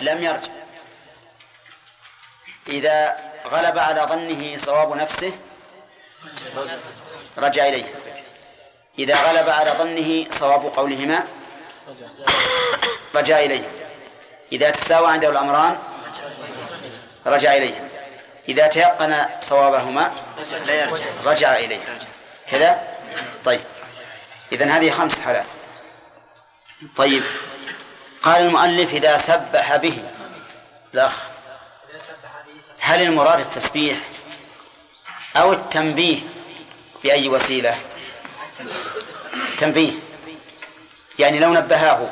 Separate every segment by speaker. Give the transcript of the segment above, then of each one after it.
Speaker 1: لم يرجع. إذا غلب على ظنه صواب نفسه رجع إليه. إذا غلب على ظنه صواب قولهما رجع إليه. إذا تساوى عنده الأمران رجع إليه. إذا تيقن صوابهما رجع إليه. كذا؟ طيب. إذن هذه خمس حالات. طيب. قال المؤلف إذا سبح به. الأخ هل المراد التسبيح أو التنبيه بأي وسيلة؟ تنبيه. يعني لو نبهاه.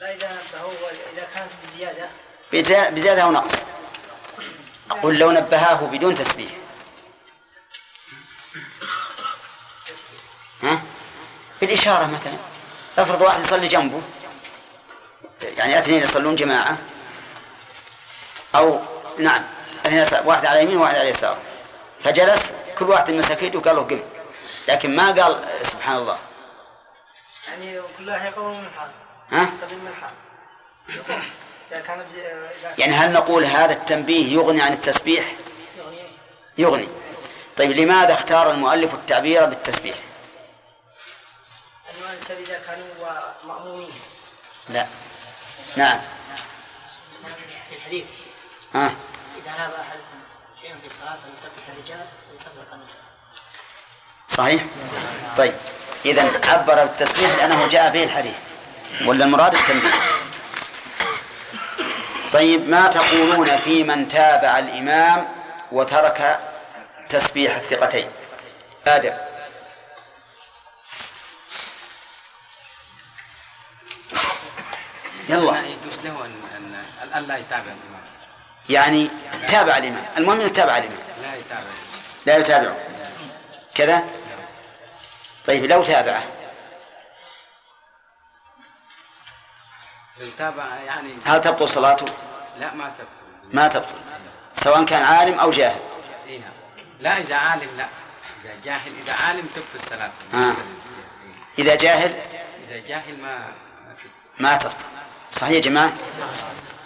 Speaker 2: لا إذا نبهه إذا كانت بزيادة.
Speaker 1: بزيادة أو نقص. أقول لو نبهاه بدون تسبيح. ها؟ بالإشارة مثلا. افرض واحد يصلي جنبه. يعني اثنين يصلون جماعة. أو نعم اثنين واحد على يمين وواحد على يسار. فجلس كل واحد مسك يده وقال له قم. لكن ما قال سبحان الله.
Speaker 2: يعني كل واحد يقول من حال
Speaker 1: ها؟
Speaker 2: من حال إذا كان
Speaker 1: يعني هل نقول هذا التنبيه يغني عن التسبيح؟ يغني. طيب لماذا اختار المؤلف التعبير بالتسبيح؟
Speaker 2: الإنسان إذا كانوا مأمومين.
Speaker 1: لا. نعم.
Speaker 3: في الحديث
Speaker 1: ها.
Speaker 3: إذا ناب أحدكم شيئا في الصلاة فليسبح الرجال ويسبح النساء
Speaker 1: صحيح؟ طيب. إذا عبر بالتسبيح لأنه جاء به الحديث. ولا المراد التنبيه؟ طيب ما تقولون في من تابع الإمام وترك تسبيح الثقتين؟ آدم. يلا.
Speaker 4: يعني يجوز له ان لا يتابع الإمام.
Speaker 1: يعني تابع الإمام. المهم أنه تابع الإمام.
Speaker 4: لا يتابع.
Speaker 1: لا يتابعه كذا؟ طيب لو تابعه.
Speaker 4: لو تابع يعني
Speaker 1: هل تبطل صلاته؟
Speaker 4: لا ما تبطل.
Speaker 1: ما تبطل. سواء كان عالم أو جاهل.
Speaker 4: نعم. لا إذا عالم لا. إذا جاهل إذا عالم تبطل الصلاه
Speaker 1: آه. إذا جاهل.
Speaker 4: إذا جاهل؟ ما ما
Speaker 1: تبطل. صحيح يا جماعة؟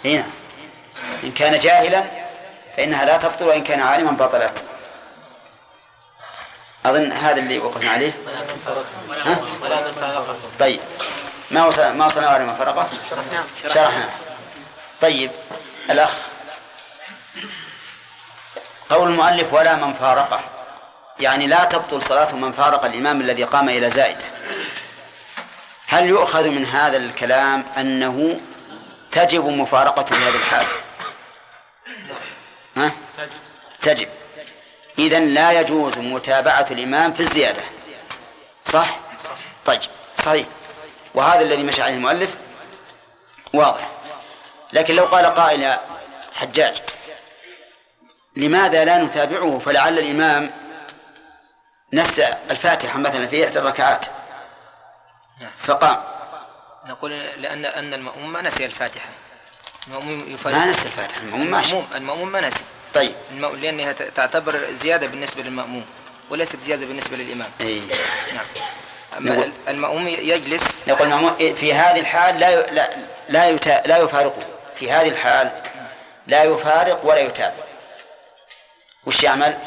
Speaker 1: هنا. إن كان جاهلا فإنها لا تبطل وإن كان عالما بطلت أظن هذا اللي وقفنا عليه. ها؟ طيب. ما وصل ما وصلنا على ما فرقه؟ شرحنا. طيب. الأخ. قول المؤلف ولا من فارقه. يعني لا تبطل صلاة من فارق الإمام الذي قام إلى زائدة. هل يؤخذ من هذا الكلام أنه تجب مفارقة في هذه الحال؟ ها؟ تجب. إذا لا يجوز متابعة الإمام في الزيادة. صح؟ طيب صحيح. وهذا الذي مشى عليه المؤلف واضح. لكن لو قال قائل حجاج لماذا لا نتابعه؟ فلعل الإمام نسى الفاتحة مثلا في إحدى الركعات. فقام
Speaker 5: نقول لأن أن المأموم ما نسي الفاتحة. المأموم يفرق
Speaker 1: ما نسى الفاتحة المأموم ماشي.
Speaker 5: المأموم المأموم ما نسي.
Speaker 1: طيب.
Speaker 5: المأموم لأنها تعتبر زيادة بالنسبة للمأموم وليست زيادة بالنسبة للإمام.
Speaker 1: أي
Speaker 5: نعم.
Speaker 1: نقول-
Speaker 5: المأموم يجلس.
Speaker 1: يقول المأموم في هذه الحال لا لا لا, يتا لا يفارقه. في هذه الحال لا يفارق ولا يتابع. وش يعمل؟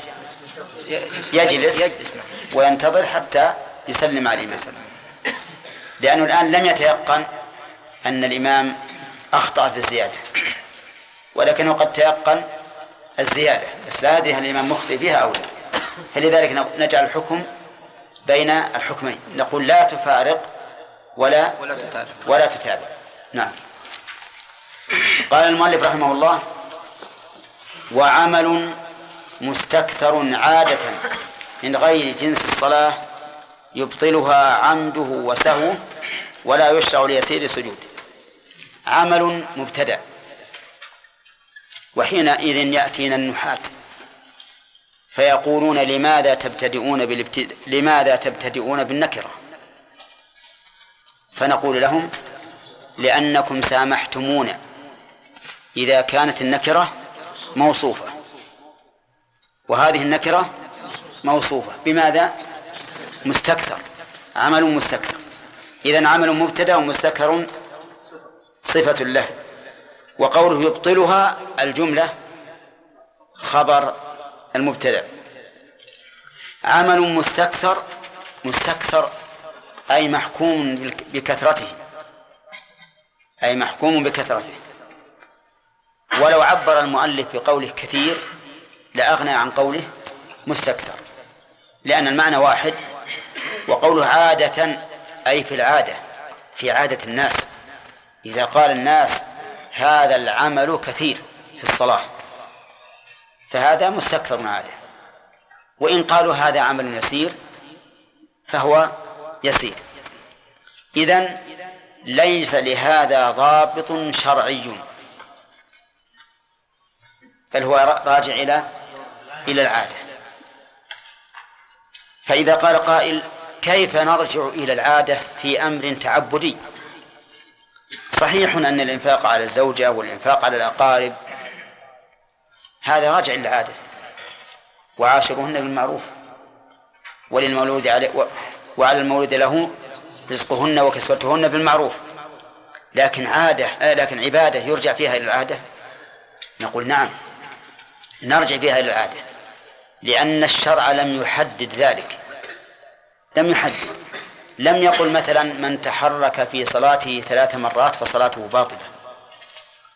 Speaker 1: يجلس.
Speaker 5: يجلس. نعم.
Speaker 1: وينتظر حتى يسلم على الإمام. لأنه الآن لم يتيقن أن الإمام أخطأ في الزيادة. ولكنه قد تيقن الزيادة. بس لا يدري هل الإمام مخطئ فيها أو لا. فلذلك نجعل الحكم بين الحكمين. نقول لا تفارق ولا
Speaker 5: ولا تتابع.
Speaker 1: ولا تتابع. نعم. قال المؤلف رحمه الله وعمل مستكثر عادة من غير جنس الصلاة يبطلها عمده وسهوه ولا يشرع ليسير سجود. عمل مبتدأ وحينئذ يأتينا النحاة فيقولون لماذا تبتدئون بالابتداء لماذا تبتدئون بالنكرة؟ فنقول لهم لأنكم سامحتمونا. إذا كانت النكرة موصوفة. وهذه النكرة موصوفة. بماذا؟ مستكثر. عمل مستكثر. إذا عمل مبتدأ ومستكثر صفة له وقوله يبطلها الجملة خبر المبتدأ. عمل مستكثر مستكثر أي محكوم بكثرته أي محكوم بكثرته. ولو عبر المؤلف بقوله كثير لأغنى عن قوله مستكثر لأن المعنى واحد وقوله عادة أي في العادة في عادة الناس. إذا قال الناس هذا العمل كثير في الصلاة فهذا مستكثر عادة. وإن قالوا هذا عمل يسير فهو يسير. إذن ليس لهذا ضابط شرعي. بل هو راجع إلى إلى العادة. فإذا قال قائل كيف نرجع إلى العادة في أمر تعبدي؟ صحيح أن الإنفاق على الزوجة والإنفاق على الأقارب هذا راجع للعادة وعاشرهن بالمعروف وللمولود عليه وعلى المولود له رزقهن وكسوتهن بالمعروف. لكن عادة آه، لكن عبادة يرجع فيها إلى العادة؟ نقول نعم نرجع فيها إلى العادة لأن الشرع لم يحدد ذلك. لم يحدد لم يقل مثلا من تحرك في صلاته ثلاث مرات فصلاته باطلة.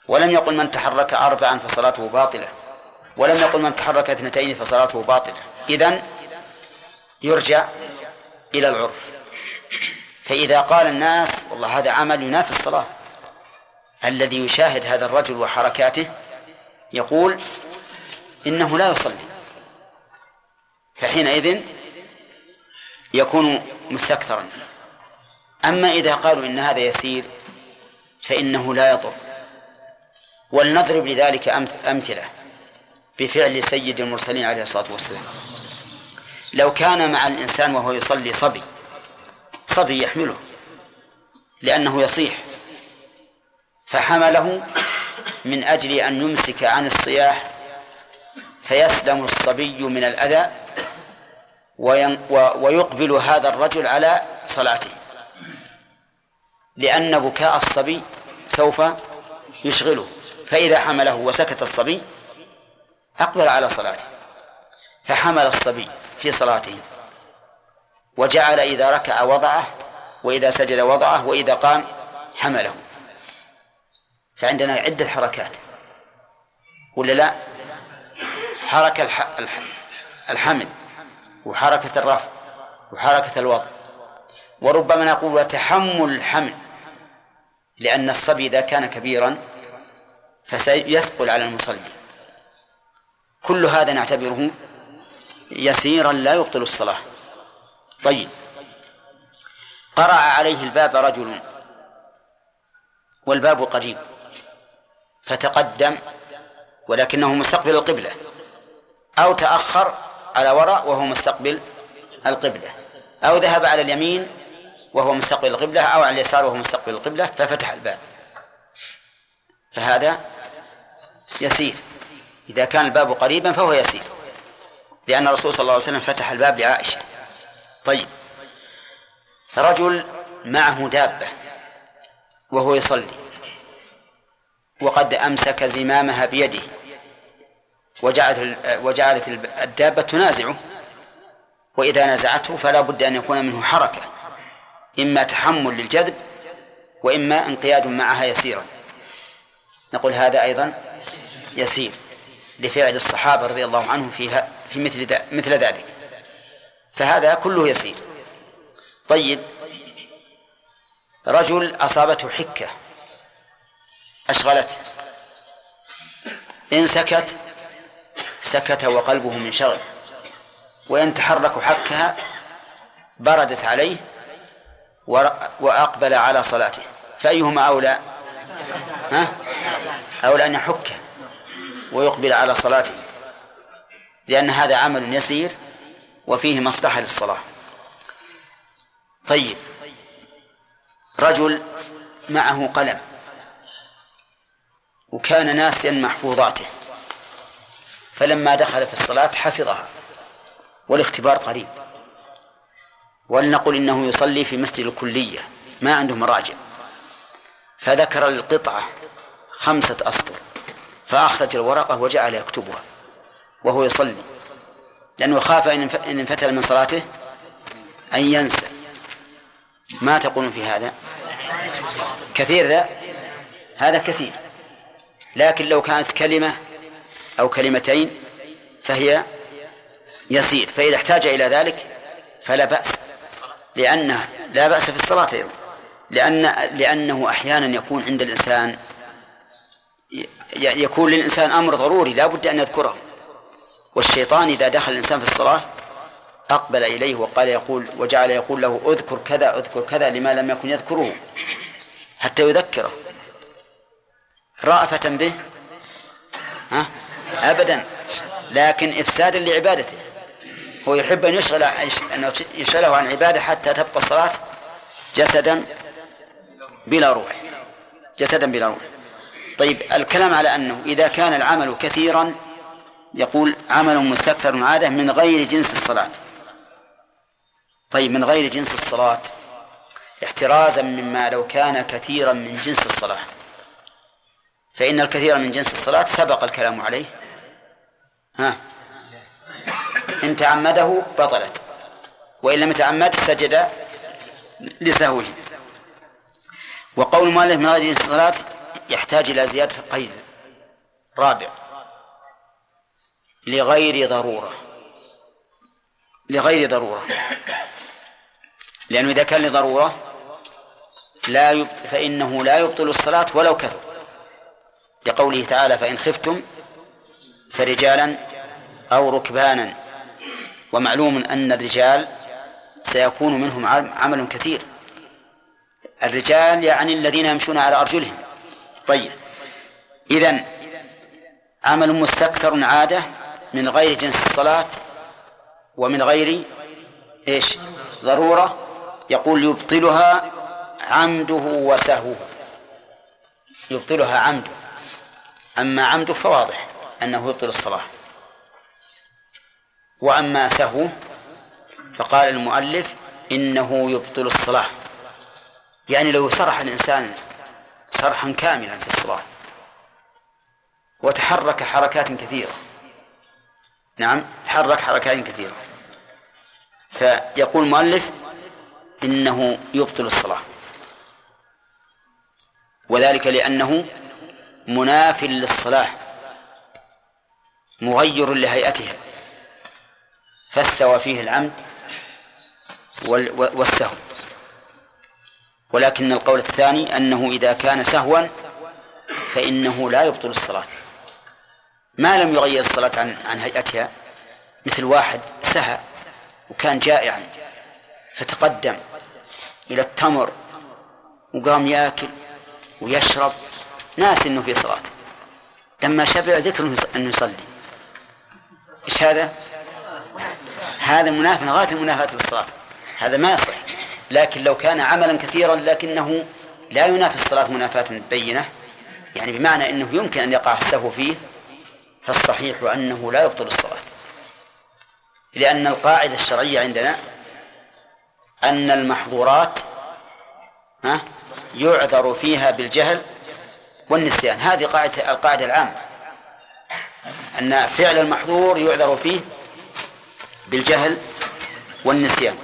Speaker 1: ولم يقل من تحرك أربعا فصلاته باطلة. ولم يقل من تحرك اثنتين فصلاته باطلة. إذن يرجع إلى العرف. فإذا قال الناس والله هذا عمل ينافي الصلاة. الذي يشاهد هذا الرجل وحركاته يقول إنه لا يصلي. فحينئذ يكون مستكثرا. أما إذا قالوا إن هذا يسير فإنه لا يضر. ولنضرب لذلك أمثلة بفعل سيد المرسلين عليه الصلاة والسلام. لو كان مع الإنسان وهو يصلي صبي صبي يحمله لأنه يصيح فحمله من أجل أن يمسك عن الصياح فيسلم الصبي من الأذى ويقبل هذا الرجل على صلاته. لأن بكاء الصبي سوف يشغله. فإذا حمله وسكت الصبي أقبل على صلاته. فحمل الصبي في صلاته. وجعل إذا ركع وضعه وإذا سجد وضعه وإذا قام حمله. فعندنا عدة حركات. ولا لا؟ حركة الحمل. وحركة الرفع وحركة الوضع. وربما نقول وتحمل الحمل لأن الصبي إذا كان كبيرا فسيثقل على المصلي. كل هذا نعتبره يسيرا لا يبطل الصلاة. طيب. قرأ عليه الباب رجل والباب قريب فتقدم ولكنه مستقبل القبلة أو تأخر على وراء وهو مستقبل القبلة أو ذهب على اليمين وهو مستقبل القبلة أو على اليسار وهو مستقبل القبلة ففتح الباب. فهذا يسير. إذا كان الباب قريبا فهو يسير. لأن الرسول صلى الله عليه وسلم فتح الباب لعائشة. طيب. رجل معه دابة وهو يصلي وقد أمسك زمامها بيده. وجعلت وجعلت الدابة تنازعه وإذا نزعته فلا بد أن يكون منه حركة. إما تحمل للجذب وإما انقياد معها يسيرا. نقول هذا أيضا يسير لفعل الصحابة رضي الله عنهم فيها في مثل مثل ذلك. فهذا كله يسير. طيب رجل أصابته حكة أشغلته إن سكت سكت وقلبه منشغل وإن تحرك حكها بردت عليه وأقبل على صلاته. فأيهما أولى؟ ها؟ أولى أن يحكه ويقبل على صلاته. لأن هذا عمل يسير وفيه مصلحة للصلاة. طيب. رجل معه قلم وكان ناسيا محفوظاته. فلما دخل في الصلاة حفظها والاختبار قريب. ولنقل إنه يصلي في مسجد الكلية ما عنده مراجع فذكر القطعة خمسة أسطر فأخرج الورقة وجعل يكتبها وهو يصلي. لأنه خاف إن انفتل من صلاته أن ينسى. ما تقولون في هذا؟ كثير ذا؟ هذا كثير. لكن لو كانت كلمة أو كلمتين فهي يسير. فإذا احتاج إلى ذلك فلا بأس لأنه لا بأس في الصلاة أيضا. لأن لأنه أحيانا يكون عند الإنسان يكون للإنسان أمر ضروري لا بد أن يذكره. والشيطان إذا دخل الإنسان في الصلاة أقبل إليه وقال يقول وجعل يقول له اذكر كذا اذكر كذا لما لم يكن يذكره حتى يذكره. رأفة به ها؟ أبدا لكن إفسادا لعبادته. هو يحب أن يشغل أن يشغله عن عبادة حتى تبقى الصلاة جسدا بلا روح. جسدا بلا روح. طيب الكلام على أنه إذا كان العمل كثيرا يقول عمل مستكثر عادة من غير جنس الصلاة. طيب من غير جنس الصلاة احترازا مما لو كان كثيرا من جنس الصلاة. فإن الكثير من جنس الصلاة سبق الكلام عليه. ها. إن تعمده بطلت. وإن لم يتعمد سجد لسهوه. وقول المؤلف من غير الصلاة يحتاج إلى زيادة قيد رابع. لغير ضرورة. لغير ضرورة. لأنه إذا كان لضرورة لا يب... فإنه لا يبطل الصلاة ولو كثر. لقوله تعالى فإن خفتم فرجالا أو ركبانا. ومعلوم أن الرجال سيكون منهم عمل كثير. الرجال يعني الذين يمشون على أرجلهم. طيب. إذن عمل مستكثر عادة من غير جنس الصلاة ومن غير إيش؟ ضرورة يقول يبطلها عمده وسهوه. يبطلها عمده. أما عمده فواضح. أنه يبطل الصلاة. وأما سهوه فقال المؤلف إنه يبطل الصلاة. يعني لو سرح الإنسان سرحا كاملا في الصلاة وتحرك حركات كثيرة. نعم تحرك حركات كثيرة. فيقول المؤلف إنه يبطل الصلاة. وذلك لأنه مناف للصلاة. مغير لهيئتها. فاستوى فيه العمد والسهو. ولكن القول الثاني أنه إذا كان سهوا فإنه لا يبطل الصلاة. ما لم يغير الصلاة عن عن هيئتها مثل واحد سهى وكان جائعا فتقدم إلى التمر وقام ياكل ويشرب ناس إنه في صلاة. لما شبع ذكر إنه يصلي. إيش هذا؟ هذا منافى غاية المنافاة بالصلاة. هذا ما يصح. لكن لو كان عملا كثيرا لكنه لا ينافي الصلاة منافاة بينة. يعني بمعنى إنه يمكن أن يقع السهو فيه فالصحيح أنه لا يبطل الصلاة. لأن القاعدة الشرعية عندنا أن المحظورات يعذر فيها بالجهل والنسيان. هذه قاعدة القاعدة العامة. أن فعل المحظور يعذر فيه بالجهل والنسيان.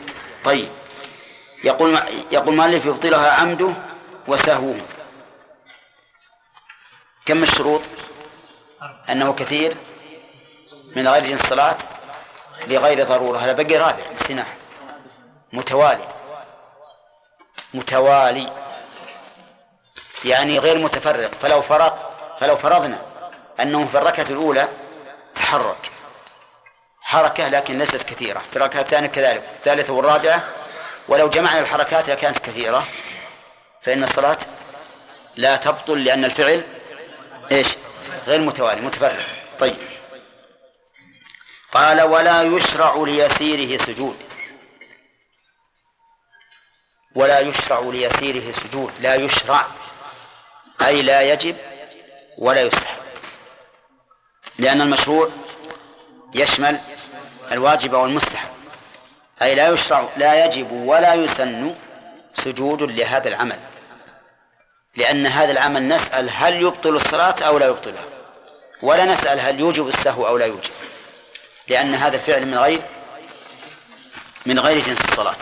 Speaker 1: طيب. يقول يقول مالك يبطلها عمده وسهوه كم الشروط؟ أنه كثير من غير جنس الصلاة لغير ضرورة. هذا بقي رابع نسيناه متوالي. متوالي. يعني غير متفرق. فلو فرق فلو فرضنا أنه في الركعة الأولى تحرك. حركة لكن ليست كثيرة. في الركعة الثانية كذلك. الثالثة والرابعة ولو جمعنا الحركات لكانت كثيرة. فإن الصلاة لا تبطل لأن الفعل إيش؟ غير متوالي متفرق. طيب. قال ولا يشرع ليسيره سجود. ولا يشرع ليسيره سجود. لا يشرع أي لا يجب ولا يستحب. لأن المشروع يشمل الواجب والمستحب. أي لا يشرع لا يجب ولا يسن سجود لهذا العمل. لأن هذا العمل نسأل هل يبطل الصلاة أو لا يبطلها. ولا نسأل هل يوجب السهو أو لا يوجب. لأن هذا الفعل من غير من غير جنس الصلاة.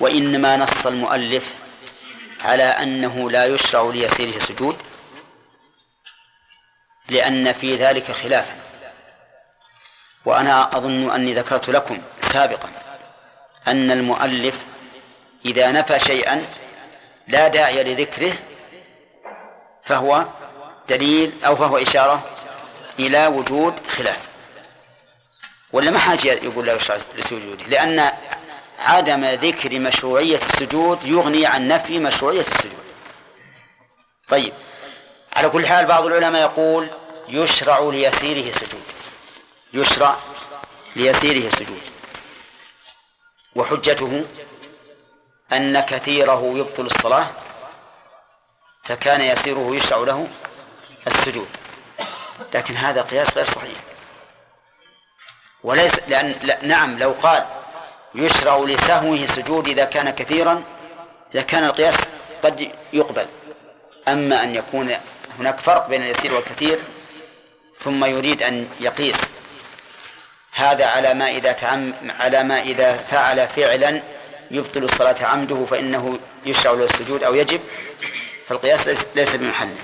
Speaker 1: وإنما نص المؤلف على أنه لا يشرع ليسيره سجود. لأن في ذلك خلافا. وأنا أظن أني ذكرت لكم سابقا أن المؤلف إذا نفى شيئا لا داعي لذكره فهو دليل أو فهو إشارة إلى وجود خلاف. ولا ما حاجة يقول لا يشرع لسجوده؟ لأن عدم ذكر مشروعية السجود يغني عن نفي مشروعية السجود. طيب. على كل حال بعض العلماء يقول يشرع ليسيره سجود يشرع ليسيره سجود وحجته أن كثيره يبطل الصلاة فكان يسيره يشرع له السجود. لكن هذا قياس غير صحيح. وليس لأن لا نعم لو قال يشرع لسهوه سجود إذا كان كثيرا إذا كان القياس قد يقبل. أما أن يكون هناك فرق بين اليسير والكثير ثم يريد أن يقيس هذا على ما إذا تعم على ما إذا فعل فعلا يبطل الصلاة عمده فإنه يشرع له السجود أو يجب فالقياس ليس بمحله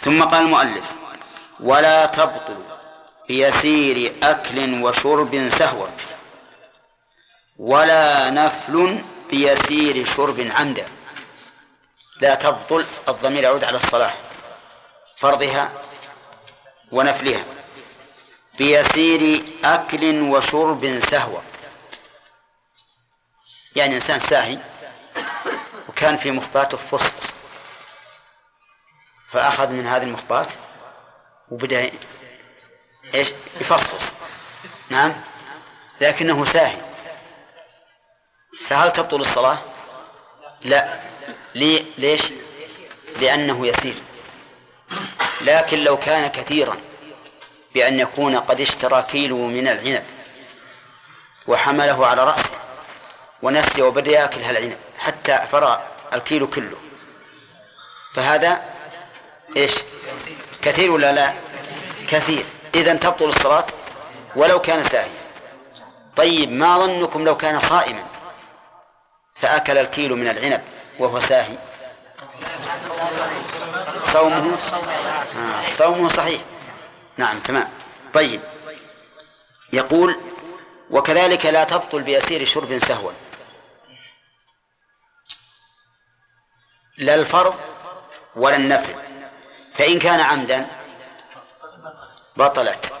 Speaker 1: ثم قال المؤلف ولا تبطل بيسير أكل وشرب سهوا ولا نفل بيسير شرب عمدا لا تبطل الضمير يعود على الصلاة. فرضها ونفلها. بيسير أكل وشرب سهوا يعني إنسان ساهي وكان في مخباته فصفص فأخذ من هذه المخبات وبدأ إيش؟ يفصفص. نعم؟ لكنه ساهي. فهل تبطل الصلاة؟ لا. ليه؟ ليش؟ لأنه يسير. لكن لو كان كثيرا بأن يكون قد اشترى كيلو من العنب وحمله على رأسه ونسي وبدأ يأكل هالعنب حتى فرى الكيلو كله. فهذا إيش؟ كثير ولا لا؟ كثير. إذا تبطل الصلاة ولو كان ساهيا طيب ما ظنكم لو كان صائما فأكل الكيلو من العنب وهو ساهي. صومه؟ آه صومه صحيح. نعم تمام. طيب. يقول وكذلك لا تبطل بيسير شرب سهوا. لا الفرض ولا النفل. فإن كان عمدا بطلت.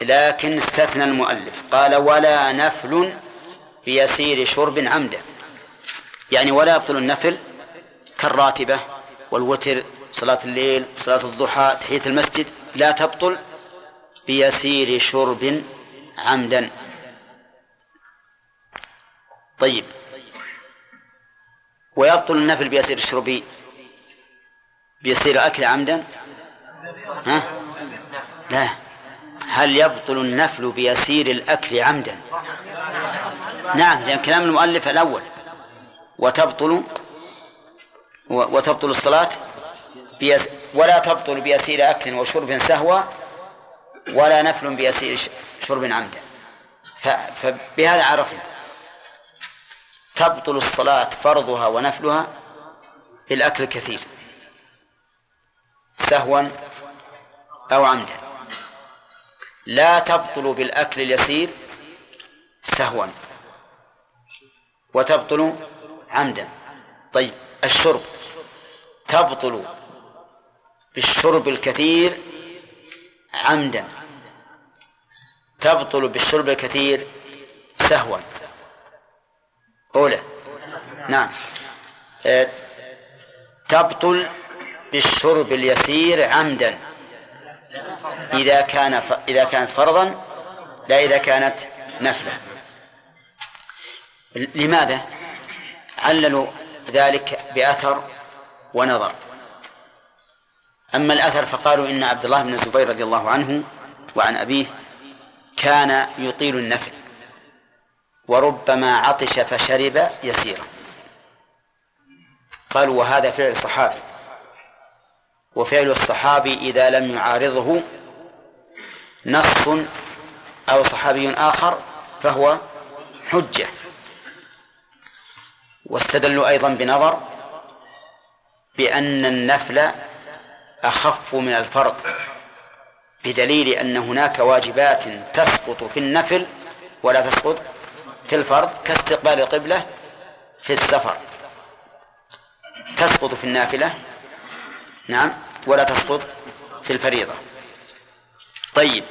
Speaker 1: لكن استثنى المؤلف. قال ولا نفل بيسير شرب عمدا. يعني ولا يبطل النفل كالراتبة والوتر صلاة الليل صلاة الضحى تحية المسجد. لا تبطل بيسير شرب عمدا. طيب. ويبطل النفل بيسير الشرب بيسير أكل عمدا؟ ها؟ لا. هل يبطل النفل بيسير الأكل عمدا؟ نعم لأن كلام المؤلف الأول. وتبطل وتبطل الصلاة بيس ولا تبطل بيسير أكل وشرب سهوا ولا نفل بيسير شرب عمدا فبهذا عرفنا. تبطل الصلاة فرضها ونفلها بالأكل الكثير. سهوا أو عمدا. لا تبطل بالأكل اليسير سهوا. وتبطل عمدا. طيب الشرب. تبطل بالشرب الكثير عمدا. تبطل بالشرب الكثير سهوا. أولى. نعم. آه، تبطل بالشرب اليسير عمدا. إذا كان ف... إذا كانت فرضا لا إذا كانت نفلا. لماذا؟ عللوا ذلك بأثر ونظر. أما الأثر فقالوا إن عبد الله بن الزبير رضي الله عنه وعن أبيه كان يطيل النفل وربما عطش فشرب يسيرا. قالوا وهذا فعل صحابي وفعل الصحابي إذا لم يعارضه نص أو صحابي آخر فهو حجة. واستدلوا أيضا بنظر بأن النفل أخف من الفرض بدليل أن هناك واجبات تسقط في النفل ولا تسقط في الفرض كاستقبال القبلة في السفر. تسقط في النافلة نعم ولا تسقط في الفريضة. طيب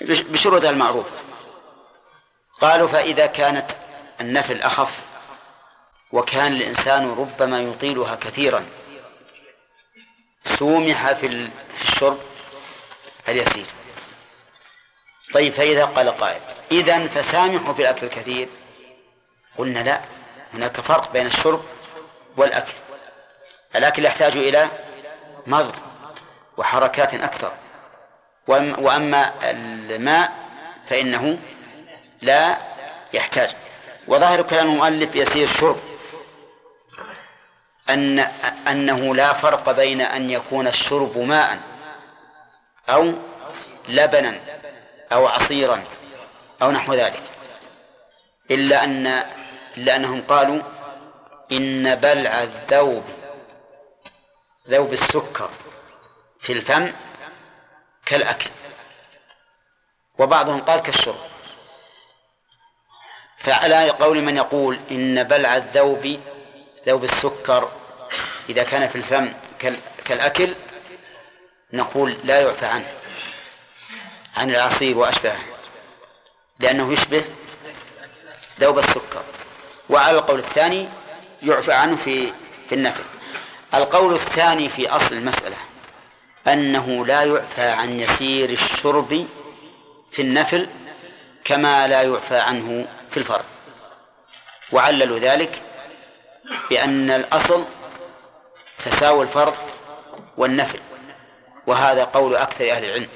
Speaker 1: بشروطها المعروفة. قالوا فإذا كانت النفل أخف وكان الإنسان ربما يطيلها كثيرا. سومح في الشرب اليسير. طيب فإذا قال قائل إذا فسامحوا في الأكل الكثير. قلنا لا هناك فرق بين الشرب والأكل. الأكل يحتاج إلى مضغ وحركات أكثر. وأما الماء فإنه لا يحتاج. وظاهر كلام المؤلف يسير شرب. أن أنه لا فرق بين أن يكون الشرب ماء أو لبنا أو عصيرا أو نحو ذلك. إلا أن إلا أنهم قالوا إن بلع الذوب ذوب السكر في الفم كالأكل. وبعضهم قال كالشرب. فعلى قول من يقول إن بلع الذوب ذوب السكر إذا كان في الفم كالأكل نقول لا يعفى عنه عن العصير وأشبهه لأنه يشبه ذوب السكر. وعلى القول الثاني يعفى عنه في في النفل القول الثاني في أصل المسألة أنه لا يعفى عن يسير الشرب في النفل كما لا يعفى عنه في الفرض وعللوا ذلك بأن الأصل تساوي الفرض والنفل وهذا قول أكثر أهل العلم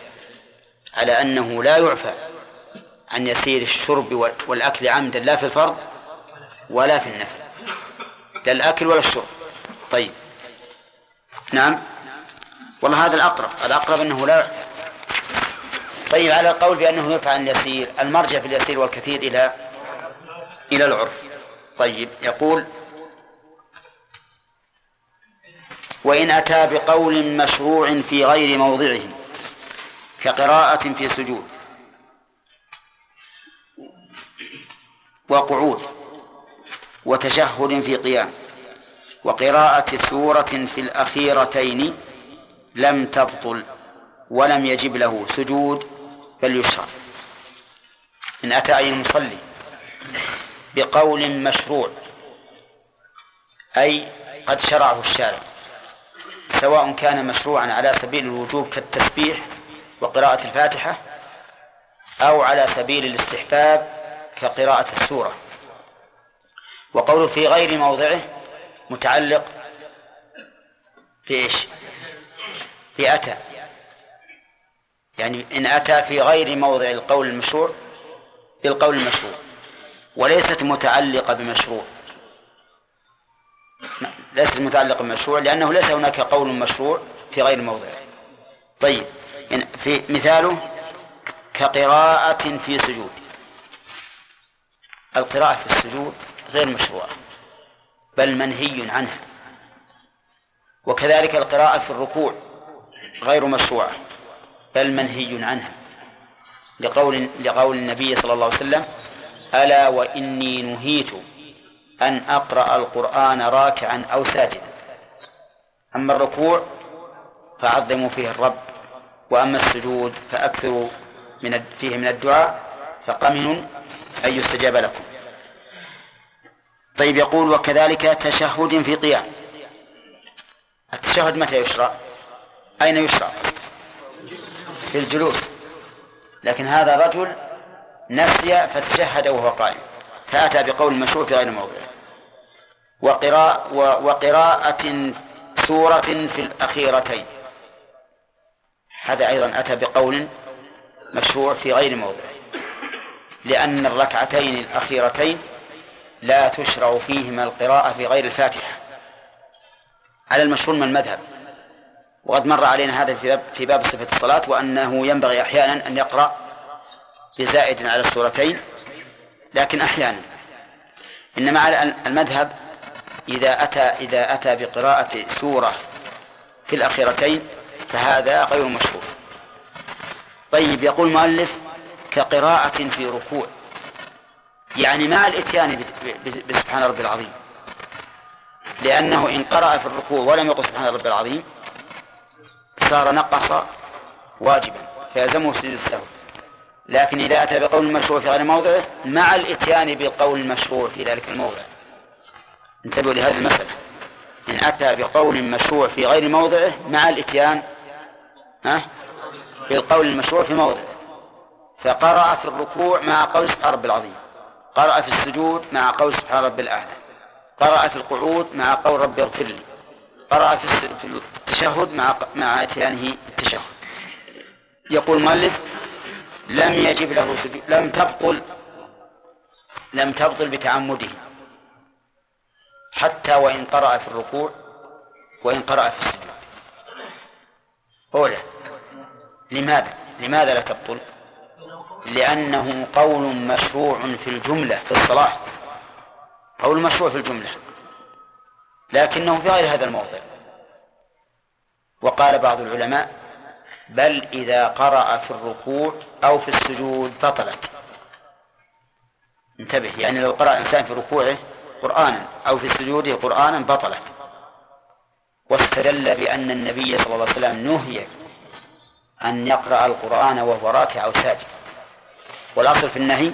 Speaker 1: على أنه لا يعفى عن يسير الشرب والأكل عمدا لا في الفرض ولا في النفل لا الأكل ولا الشرب. طيب. نعم. والله هذا الأقرب الأقرب أنه لا يعفى. طيب على القول بأنه يعفى عن اليسير المرجع في اليسير والكثير إلى إلى العرف. طيب يقول وإن أتى بقول مشروع في غير موضعه كقراءة في سجود وقعود وتشهد في قيام وقراءة سورة في الأخيرتين لم تبطل ولم يجب له سجود بل يشرع إن أتى أي المصلي بقول مشروع أي قد شرعه الشارع. سواء كان مشروعا على سبيل الوجوب كالتسبيح وقراءة الفاتحة أو على سبيل الاستحباب كقراءة السورة. وقوله في غير موضعه متعلق بإيش؟ بأتى. يعني إن أتى في غير موضع القول المشروع بالقول المشروع وليست متعلقة بمشروع. ليست متعلقة بمشروع لأنه ليس هناك قول مشروع في غير موضعه. طيب في مثاله كقراءة في سجود. القراءة في السجود غير مشروعة بل منهي عنها. وكذلك القراءة في الركوع غير مشروعة بل منهي عنها. لقول لقول النبي صلى الله عليه وسلم ألا وإني نهيت أن أقرأ القرآن راكعا أو ساجدا. أما الركوع فعظموا فيه الرب وأما السجود فأكثروا من فيه من الدعاء فقمن أن يستجاب لكم. طيب يقول وكذلك تشهد في قيام. التشهد متى يشرع؟ أين يشرع؟ في الجلوس. لكن هذا رجل نسي فتشهد وهو قائم. فأتى بقول مشروع في غير موضعه وقراءة وقراءة سورة في الأخيرتين. هذا أيضا أتى بقول مشروع في غير موضعه لأن الركعتين الأخيرتين لا تشرع فيهما القراءة في غير الفاتحة. على المشهور من المذهب. وقد مر علينا هذا في باب في باب صفة الصلاة وأنه ينبغي أحيانا أن يقرأ بزائد على السورتين لكن أحيانا. إنما على المذهب إذا أتى إذا أتى بقراءة سورة في الأخيرتين فهذا غير مشهور طيب يقول المؤلف كقراءة في ركوع. يعني مع الإتيان بسبحان ربي العظيم؟ لأنه إن قرأ في الركوع ولم يقل سبحان ربي العظيم صار نقص واجبا فيلزمه سجود السهو. لكن إذا أتى بقول مشروع في غير موضعه مع الإتيان بالقول المشروع في ذلك الموضع. انتبهوا لهذه المسألة. إن أتى بقول مشروع في غير موضعه مع الإتيان ها؟ بالقول المشروع في موضعه فقرأ في الركوع مع قول سبحان رب العظيم. قرأ في السجود مع قول سبحان رب الأعلى. قرأ في القعود مع قول ربي اغفر لي. قرأ في التشهد مع مع إتيانه التشهد. يقول المؤلف لم يجب له سجود. لم تبطل لم تبطل بتعمده. حتى وإن قرأ في الركوع وإن قرأ في السجود. أولى لماذا؟ لماذا لا تبطل؟ لأنه قول مشروع في الجملة في الصلاة. قول مشروع في الجملة. لكنه في غير هذا الموضع. وقال بعض العلماء بل إذا قرأ في الركوع أو في السجود بطلت. انتبه يعني لو قرأ الإنسان في ركوعه قرآنا أو في سجوده قرآنا بطلت. واستدل بأن النبي صلى الله عليه وسلم نهي أن يقرأ القرآن وهو راكع أو ساجد. والأصل في النهي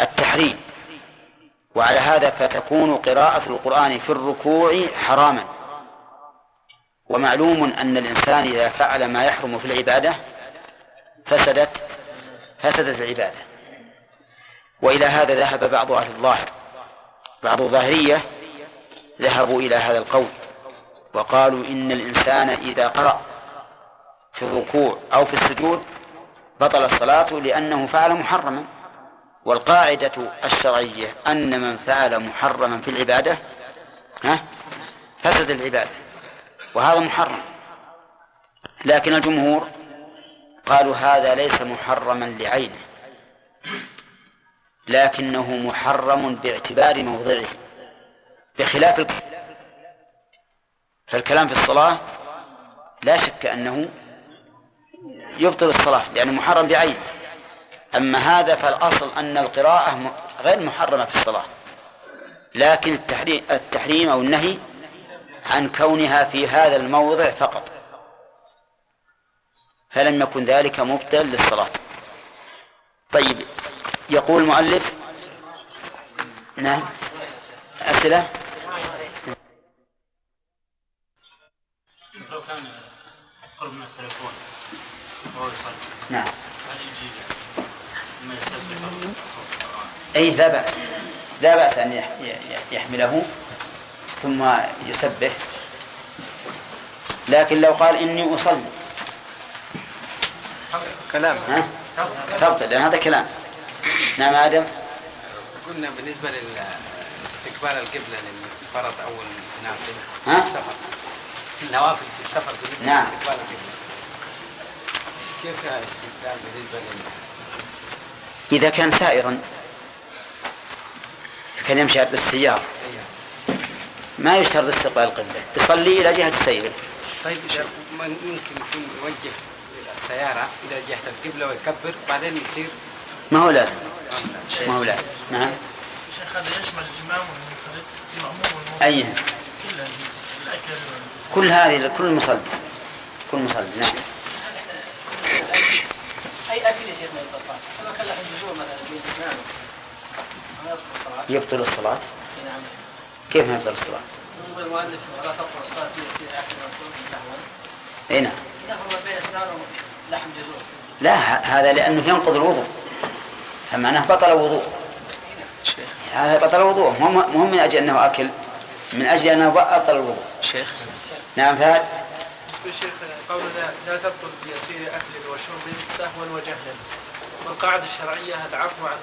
Speaker 1: التحريم. وعلى هذا فتكون قراءة القرآن في الركوع حراما. ومعلوم أن الإنسان إذا فعل ما يحرم في العبادة فسدت فسدت العبادة. وإلى هذا ذهب بعض أهل الظاهر. بعض الظاهرية ذهبوا إلى هذا القول وقالوا إن الإنسان إذا قرأ في الركوع أو في السجود بطل الصلاة لأنه فعل محرما. والقاعدة الشرعية أن من فعل محرما في العبادة ها فسد العبادة. وهذا محرم. لكن الجمهور قالوا هذا ليس محرما لعينه. لكنه محرم باعتبار موضعه. بخلاف الكلام فالكلام في الصلاة لا شك أنه يبطل الصلاة لأنه محرم بعينه. أما هذا فالأصل أن القراءة غير محرمة في الصلاة. لكن التحريم, التحريم أو النهي عن كونها في هذا الموضع فقط. فلم يكن ذلك مبطل للصلاة. طيب يقول المؤلف نعم أسئلة؟
Speaker 6: لو كان قرب من وهو يصلي
Speaker 1: نعم.
Speaker 6: هل يجي يسبح
Speaker 1: أي لا بأس. لا بأس أن يحمله. ثم يسبح. لكن لو قال إني أصلي.
Speaker 5: كلام.
Speaker 1: ها؟ تبطل لأن هذا كلام. نعم آدم؟
Speaker 4: قلنا بالنسبة لاستقبال القبلة للفرض أو النافل
Speaker 1: ها؟
Speaker 4: في السفر. النوافل في السفر بالنسبة
Speaker 1: نعم.
Speaker 4: لاستقبال القبلة. كيف استقبال بالنسبة لل
Speaker 1: إذا كان سائرا كان يمشي بالسيارة. ما يشترط استقبال القبلة يصلي إلى جهة سيره
Speaker 4: طيب إذا ممكن يكون يوجه السيارة إلى جهة القبلة ويكبر بعدين يصير؟
Speaker 1: ما هو لازم. ما هو لازم. نعم.
Speaker 6: شيخ هذا يشمل الإمام والمنفرد. المأموم
Speaker 1: أي
Speaker 6: الأكل
Speaker 1: كل هذه كل مصلي. كل مصلي نعم.
Speaker 3: أي أكل يا شيخ من جذور مثلا يبطل الصلاة.
Speaker 1: يبطل الصلاة.
Speaker 3: نعم
Speaker 1: كيف ما يبطل الصلاة
Speaker 3: المؤلف ولا الصلاة في يسير سهوا
Speaker 1: أي نعم.
Speaker 3: بين اسنانه لحم جذور
Speaker 1: لا هذا لأنه ينقض الوضوء. فمعناه بطل وضوء هذا بطل وضوء مو مو من أجل أنه أكل من أجل أنه بطل الوضوء.
Speaker 5: شيخ.
Speaker 1: نعم فهد.
Speaker 7: الشيخ قول لا, لا تبطل بيسير أكل وشرب سهوا وجهلا. والقاعدة الشرعية العفو عن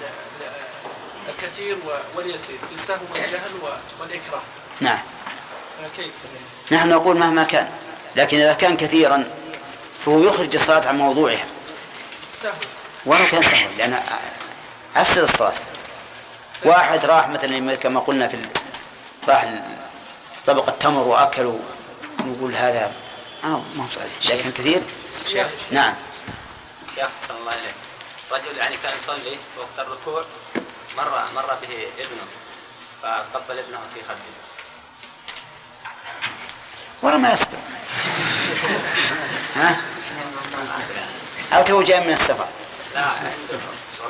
Speaker 7: الكثير واليسير. السهو والجهل والإكراه.
Speaker 1: نعم.
Speaker 7: كيف
Speaker 1: نحن نقول مهما كان لكن إذا كان كثيرا فهو يخرج الصلاة عن موضوعها.
Speaker 7: سهو
Speaker 1: ولو كان سهوا لأن أفسد الصلاة. واحد راح مثلا كما قلنا في ال- راح طبق التمر وأكل ونقول هذا. آه ما هو صحيح. لكن كثير؟
Speaker 6: شيخ.
Speaker 1: نعم.
Speaker 6: شيخ أحسن الله إليك. رجل يعني كان يصلي وقت الركوع مر مر به ابنه فقبل ابنه في خده.
Speaker 1: ورا ما يصدر ها أو تو جاي من السفر
Speaker 6: لا. عنده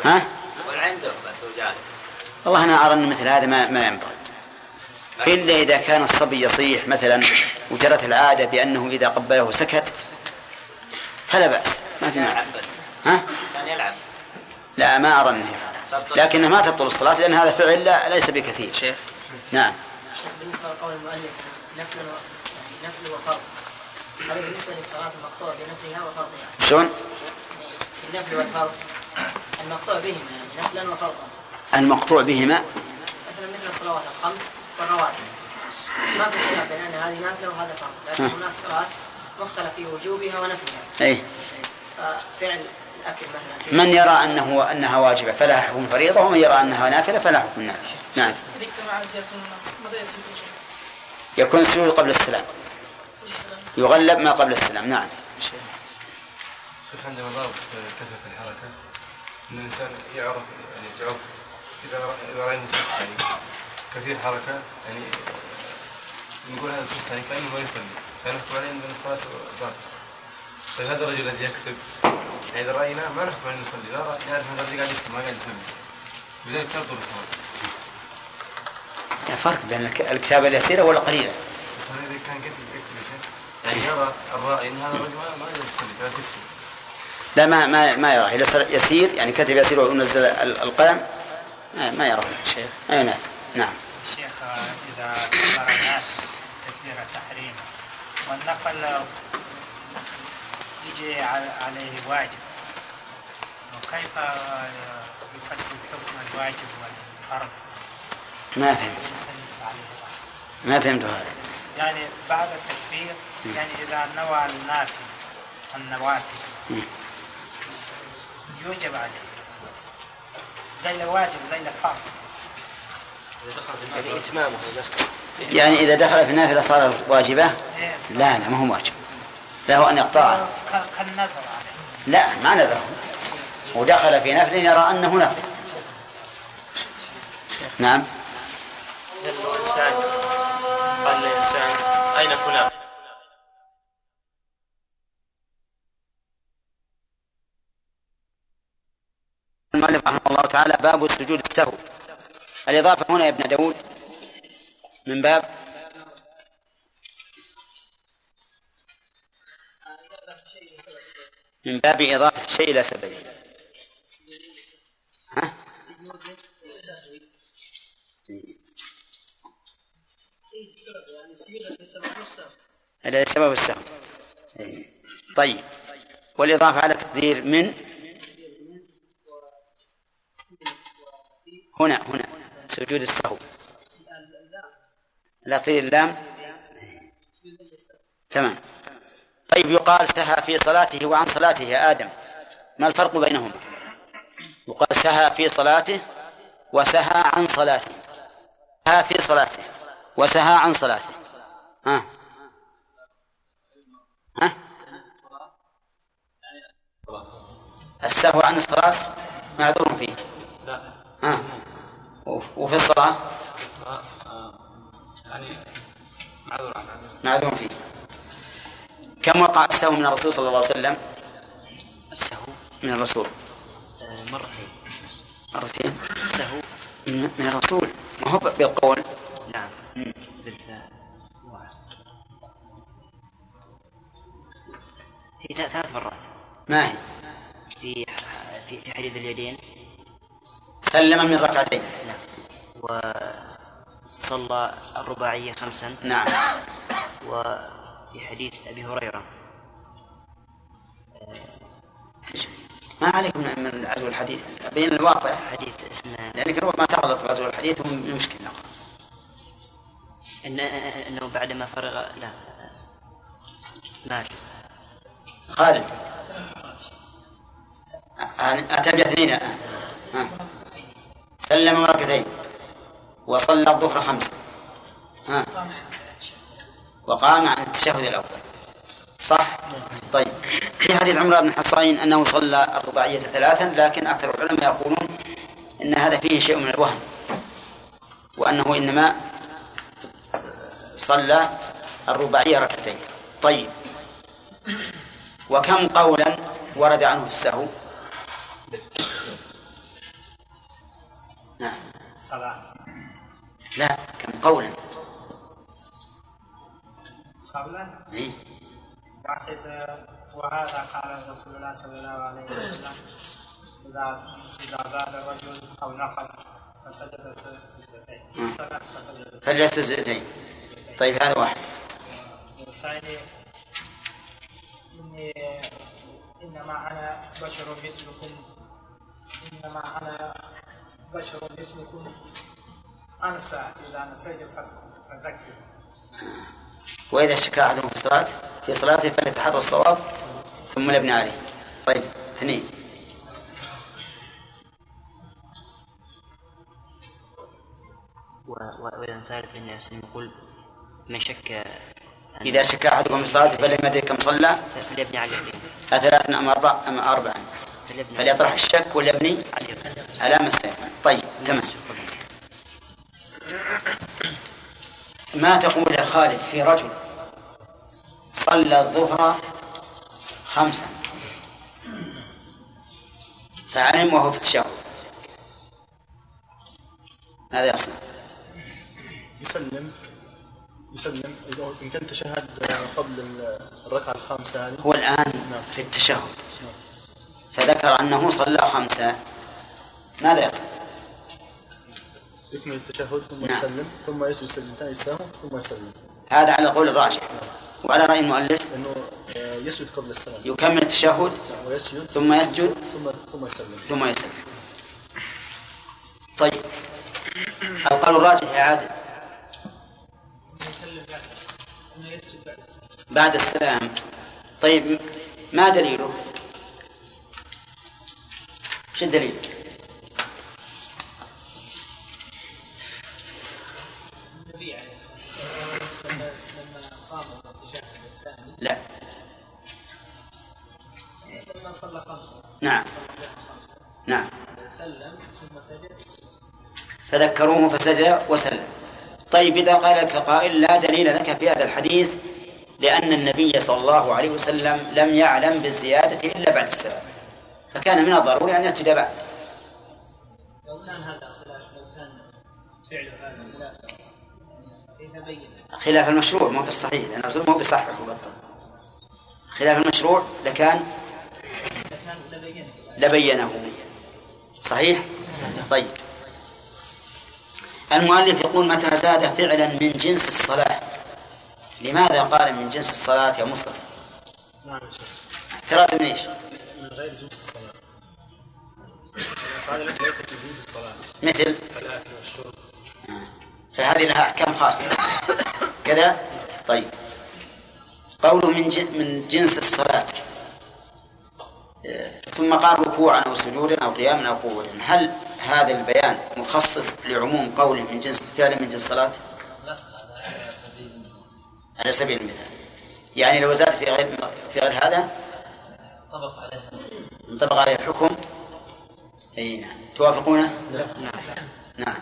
Speaker 1: ها
Speaker 6: ولا عنده بس هو جالس.
Speaker 1: والله أنا أرى أن مثل هذا ما, ما ينبغي. إلا إذا كان الصبي يصيح مثلا وجرت العادة بأنه إذا قبله سكت فلا بأس ما في مانع. ها
Speaker 6: كان يلعب.
Speaker 1: لا ما أرى أنه يفعل لكنه ما تبطل الصلاة لأن هذا فعل لا ليس بكثير.
Speaker 8: شيخ.
Speaker 1: نعم.
Speaker 9: شيخ بالنسبة لقول المؤلف نفل. يعني نفل وفرض. هذا بالنسبة للصلاة المقطوع بنفلها وفرضها.
Speaker 1: شلون؟
Speaker 9: يعني النفل والفرض المقطوع بهما يعني نفلا وفرضا.
Speaker 1: المقطوع بهما؟
Speaker 9: مثلا مثل الصلوات الخمس والرواتب. ما في خلاف بين أن هذه نافله وهذا فرض لكن. هناك صلاه مختلف في وجوبها ونفلها.
Speaker 1: أي
Speaker 9: ففعل
Speaker 1: من يرى أنه أنها واجبة فلها حكم فريضة ومن يرى أنها نافلة فلها حكم نافلة. نعم؟ يكون السجود قبل السلام؟ يغلب ما قبل السلام. نعم.
Speaker 10: شيخ عندنا ضابط كثرة الحركة أن الإنسان يعرف يعني يعرف إذا إذا رأينا شخص يعني كثير حركة يعني نقول هذا الشخص يعني كأنه ما يصلي. فنحكم عليه أن صلاته باطلة طيب هذا الرجل الذي يكتب يعني إذا رأيناه ما نحكم عليه يصلي لا نعرف أن الرجل قاعد يكتب ما قاعد يصلي لذلك تبطل الصلاة؟
Speaker 1: يعني فرق بين الك- الكتابة اليسيرة والقليلة
Speaker 10: بس هذا إذا كان كتب يكتب يا شيخ. يعني يرى الرأي أن هذا الرجل ما يصلي فلا تكتب.
Speaker 1: لا ما ما ما يراه. يسير يعني كتب يسير ونزل ال- القلم ما, ما يراه.
Speaker 8: شيخ.
Speaker 1: أي نعم. نعم.
Speaker 11: شيخ كبر الناس تكبير التحريم والنقل يجي على- عليه واجب. وكيف يفسر حكم الواجب والفرض؟
Speaker 1: ما فهمت. ما فهمت هذا.
Speaker 11: يعني بعد التكبير يعني إذا نوى النافل النوافل. يوجب عليه. زي الواجب زي الفرض
Speaker 6: يعني إتمامه بس
Speaker 1: يعني إذا دخل في النافلة صار واجبة؟
Speaker 11: إيه،
Speaker 1: لا لا ما هو واجب. له أن
Speaker 11: كالنذر عليه.
Speaker 1: لا ما نذره. ودخل في نفل يرى أنه نفل. نعم.
Speaker 12: الإنسان قال الإنسان أين فلان
Speaker 1: المؤلف رحمه الله تعالى باب السجود السهو. الإضافة هنا يا ابن داود من باب من باب إضافة الشيء إلى سببه. ها؟ إلى سبب السهو. إيه. طيب. والإضافة على تقدير من؟ هنا هنا. سجود السهو. لا اللام؟ تمام. طيب يقال سهى في صلاته وعن صلاته يا آدم. ما الفرق بينهما يقال سهى في صلاته وسهى عن صلاته. سهى في صلاته وسهى عن صلاته. ها؟ ها؟ السهو عن الصلاة معذور فيه.
Speaker 6: لا
Speaker 1: ها؟ وف- وفي الصلاة؟
Speaker 6: يعني معذور.
Speaker 1: معذور فيه. كم وقع السهو من الرسول صلى الله عليه وسلم.
Speaker 12: السهو
Speaker 1: من الرسول.
Speaker 12: آه، مرتين.
Speaker 1: مرتين.
Speaker 12: السهو
Speaker 1: من من الرسول. ما هو بالقول.
Speaker 12: نعم. هي ثلاث مرات.
Speaker 1: ما هي؟
Speaker 12: في في في حديث اليدين.
Speaker 1: سلم من ركعتين.
Speaker 12: نعم. وصلى الرباعية خمسا.
Speaker 1: نعم.
Speaker 12: وفي حديث أبي هريرة.
Speaker 1: ما عليكم من عزو الحديث. بين الواقع.
Speaker 12: حديث اسمه
Speaker 1: لأنك ربما تغلط بعزو الحديث ومن مشكلة.
Speaker 13: إن أنه بعدما فرغ لا. ما
Speaker 1: خالد. أتى بأثنين الآن. ها. سلم ركعتين وصلى الظهر خمسة. ها. وقام عن التشهد الأول. صح؟ طيب. في حديث عمران بن حصين أنه صلى الرباعية ثلاثا لكن أكثر العلماء يقولون أن هذا فيه شيء من الوهم وأنه إنما صلى الرباعية ركعتين. طيب. وكم قولا ورد عنه في السهو؟ نعم. لا كم قولا؟ إيه؟
Speaker 11: واحد وهذا قال رسول الله صلى الله عليه وسلم إذا إذا زاد الرجل أو نقص فسجد سجدتين فسجد
Speaker 1: زيتين طيب هذا واحد.
Speaker 11: والثاني إني إنما أنا بشر مثلكم. إنما أنا بشر مثلكم. أنسى إذا نسيت فذكر.
Speaker 1: وإذا شكى أحدهم في صلاة في صلاته فليتحرى الصواب ثم يبني عليه طيب اثنين.
Speaker 13: وإذا ثالث أن يسلم يقول من شك
Speaker 1: إذا شكى أحدكم في صلاته فلم يدري كم صلى
Speaker 13: فليبني على اليقين
Speaker 1: أثلاث أم أربع أم أربعا. فليطرح الشك وليبني
Speaker 13: على
Speaker 1: ما طيب تمام. ما تقول يا خالد في رجل صلى الظهر خمسا؟ فعلم وهو في التشهد ماذا يصنع؟
Speaker 14: يسلم. يسلم. إن كان تشهد قبل الركعة الخامسة هذه.
Speaker 1: هو الآن في التشهد. فذكر أنه صلى خمسة ماذا يصنع؟
Speaker 14: يكمل التشهد ثم
Speaker 1: نعم.
Speaker 14: يسلم ثم يسجد سجدتين السهو ثم يسلم.
Speaker 1: هذا على قول الراجح. وعلى رأي المؤلف
Speaker 14: لأنه آه، يسجد قبل السلام.
Speaker 1: يكمل التشهد
Speaker 14: ويسجد
Speaker 1: ثم يسجد
Speaker 14: ثم ثم يسلم.
Speaker 1: ثم يسلم. طيب. القول الراجح يا عادل. بعد السلام. طيب ما دليله؟ شو الدليل؟ نعم. نعم.
Speaker 2: سلم ثم سجد
Speaker 1: فذكروه فسجد وسلم. طيب إذا قال لك قائل لا دليل لك في هذا الحديث لأن النبي صلى الله عليه وسلم لم يعلم بالزيادة إلا بعد السلام. فكان من الضروري أن يسجد بعد.
Speaker 2: خلاف
Speaker 1: المشروع مو بالصحيح لأن الرسول مو بيصحح وبطل خلاف المشروع لكان لبينه. صحيح؟ طيب. المؤلف يقول متى زاد فعلا من جنس الصلاة؟ لماذا قال من جنس الصلاة يا مصطفى؟ اعتراض من إيش؟
Speaker 14: من غير جنس الصلاة
Speaker 1: مثل؟
Speaker 14: والشرب
Speaker 1: فهذه لها أحكام خاصة. كذا؟ طيب. قوله من من جنس الصلاة. آه، ثم قال ركوعا أو سجودا أو قياما أو قعودا هل هذا البيان مخصص لعموم قوله من جنس فعل من جنس الصلاة
Speaker 3: لا هذا على سبيل
Speaker 1: على سبيل المثال. يعني لو زاد في غير في غير هذا؟
Speaker 3: طبق عليه
Speaker 1: انطبق عليه الحكم؟ أي نعم. توافقونه؟
Speaker 13: نعم
Speaker 1: نعم.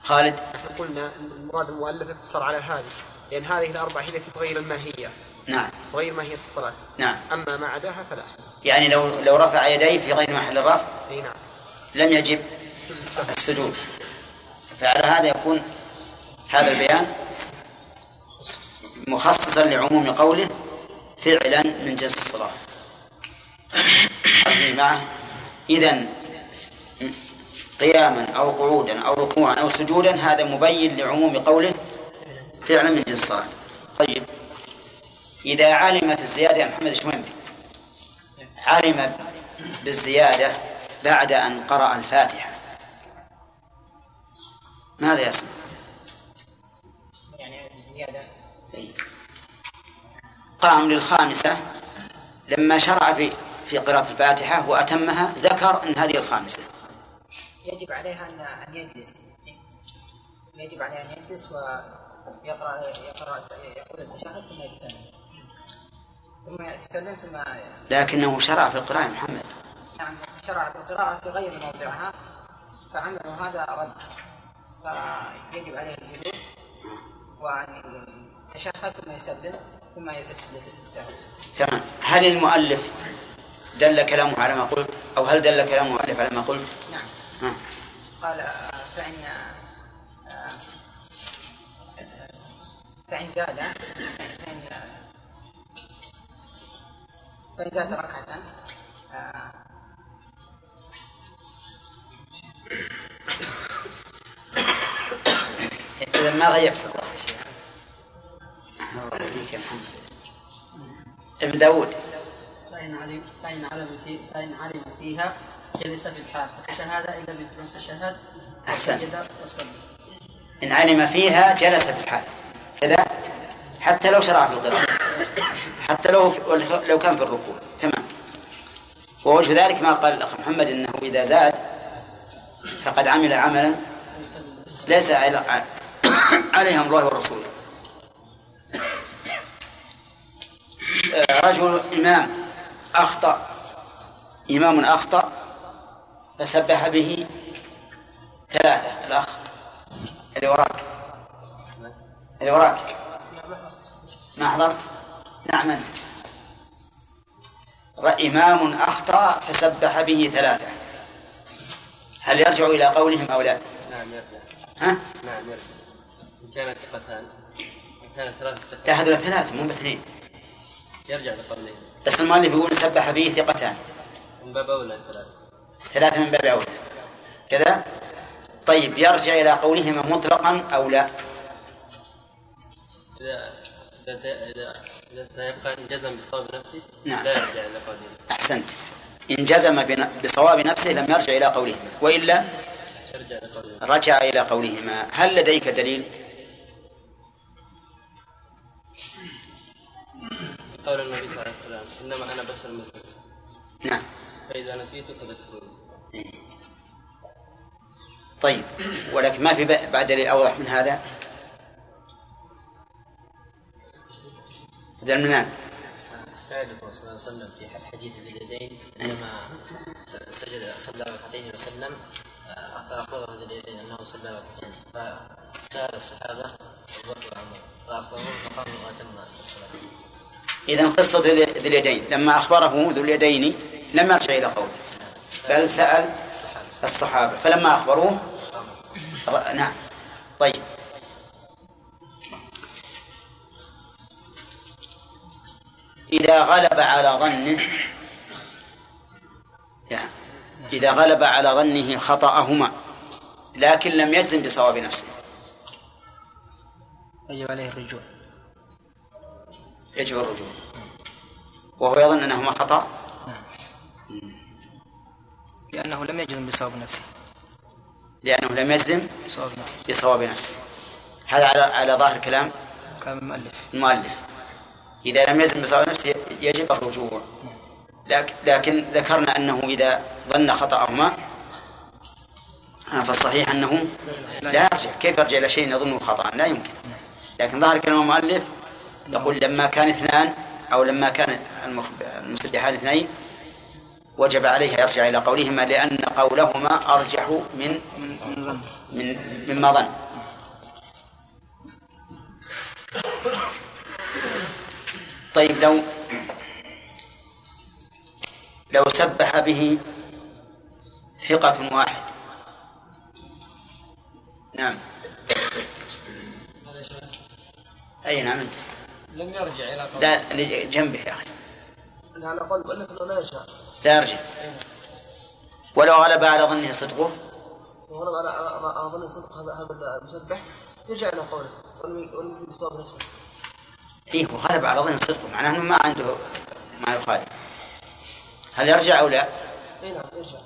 Speaker 1: خالد؟
Speaker 15: إحنا قلنا ان المراد المؤلف اقتصر على هذه. لأن هذه الأربع هي التي تغير الماهية.
Speaker 1: نعم.
Speaker 15: تغير ماهيه الصلاة.
Speaker 1: نعم.
Speaker 15: أما ما عداها فلا
Speaker 1: يعني لو لو رفع يديه في غير محل الرفع؟
Speaker 15: إي نعم.
Speaker 1: لم يجب. السجود. فعلى هذا يكون هذا البيان مخصصا لعموم قوله فعلا من جنس الصلاة. معه. إذا قياما أو قعودا أو ركوعا أو سجودا هذا مبين لعموم قوله فعلا من جنس الصلاة. طيب. إذا علم في الزيادة يا محمد شوينبي علم بالزيادة بعد أن قرأ الفاتحة. ماذا يصنع؟
Speaker 2: يعني
Speaker 1: الطعام للخامسة لما شرع في في قراءة الفاتحة وأتمها ذكر أن هذه الخامسة.
Speaker 2: يجب عليها ان يجلس. يجب عليه أن يجلس ويقرا يقرا يقول التشهد ثم ثم
Speaker 1: لكنه شرع في القراءة يا محمد.
Speaker 2: نعم شرع في القراءة في غير موضعها فعمله هذا رد. فيجب عليه الجلوس وأن يتشهد ثم يسلم ثم يسجد للسهو.
Speaker 1: تمام. هل المؤلف دل كلامه على ما قلت؟ أو هل دل كلام المؤلف على ما قلت؟
Speaker 2: نعم.
Speaker 1: ها.
Speaker 2: قال فإن فإن زاد فإن زاد ركعة آه،
Speaker 1: إذا ما غيبت الله شيئا الله يهديك يا محمد ابن داود.
Speaker 3: فإن علم فإن علم في فإن علم فيها. جلس في الحال فتشهد إلا مثل تشهد
Speaker 1: أحسنت. إن علم فيها جلس في الحال. كذا؟ حتى لو شرع في القراءة حتى لو لو كان في الركوع. تمام. ووجه ذلك ما قال الأخ محمد إنه إذا زاد فقد عمل عملا ليس عليه الله ورسوله. رجل إمام أخطأ إمام أخطأ فسبح به ثلاثة. الأخ اللي وراك. اللي وراك. ما حضرت؟ نعم أنت. إمام أخطأ فسبح به ثلاثة. هل يرجع إلى قولهم أو لا؟
Speaker 16: نعم يرجع.
Speaker 1: ها؟
Speaker 16: نعم يرجع. إن كانت ثقتان إن كانت ثلاثة
Speaker 1: لا هذول ثلاثة مو باثنين.
Speaker 16: يرجع لقوله
Speaker 1: بس المؤلف يقول سبح به ثقتان.
Speaker 16: من باب أولى الثلاثة.
Speaker 1: ثلاثة من باب أولى. كذا؟ طيب يرجع إلى قولهما مطلقا أو لا؟
Speaker 16: إذا إذا تيقن جزم بصواب نفسه
Speaker 1: نعم.
Speaker 16: لا يرجع إلى قوله.
Speaker 1: أحسنت. إن جزم بصواب نفسه لم يرجع إلى قولهما وإلا رجع إلى قولهما. هل لديك دليل؟
Speaker 16: قول النبي صلى الله عليه وسلم إنما أنا بشر مثلكم
Speaker 1: نعم.
Speaker 16: فإذا نسيت فذكروني
Speaker 1: طيب. ولكن ما في بعد دليل أوضح من هذا؟ ابن المنان
Speaker 13: فعله صلى الله عليه وسلم في حديث ذي اليدين عندما سجد صلى ركعتين وسلم آه، فأخبره ذي اليدين أنه صلى ركعتين. فسأل الصحابة أبو بكر وعمر فأخبروه فقاموا وأتم الصلاة.
Speaker 1: إذا قصة ذي اليدين لما أخبره ذو اليدين لم يرجع إلى قوله. بل سأل الصحابة. فلما أخبروه نعم. طيب. إذا غلب على ظنه يعني إذا غلب على ظنه خطأهما لكن لم يجزم بصواب نفسه.
Speaker 5: يجب عليه الرجوع.
Speaker 1: يجب الرجوع. وهو يظن أنهما خطأ؟
Speaker 5: لأنه لم يجزم بصواب نفسه.
Speaker 1: لأنه لم يجزم
Speaker 5: بصواب نفسه.
Speaker 1: بصواب نفسه. هذا على على ظاهر كلام
Speaker 5: كلام المؤلف.
Speaker 1: المؤلف. إذا لم يزن بصواب نفسه يجب الرجوع لكن, ذكرنا أنه إذا ظن خطأهما آه، فالصحيح أنه لا يرجع. كيف يرجع إلى شيء يظنه خطأ؟ لا يمكن. لكن ظاهر كلام المؤلف يقول لما كان اثنان أو لما كان المسبحان اثنين وجب عليه يرجع إلى قولهما لأن قولهما أرجح من من مما ظن. طيب لو لو سبح به ثقة واحد. نعم. أي نعم أنت.
Speaker 15: لم يرجع إلى قول
Speaker 1: لا جنبك يا أخي.
Speaker 15: لا أنه لا يرجع
Speaker 1: لا يرجع. ولو غلب على ظنه صدقه.
Speaker 15: وغلب على ظن صدق هذا المسبح. يرجع إلى قوله. ولم ولم يكن بصواب نفسه.
Speaker 1: إيه وغلب على ظنه صدقه معناه أنه ما عنده ما يخالف. هل يرجع أو لا؟
Speaker 15: اي نعم يرجع.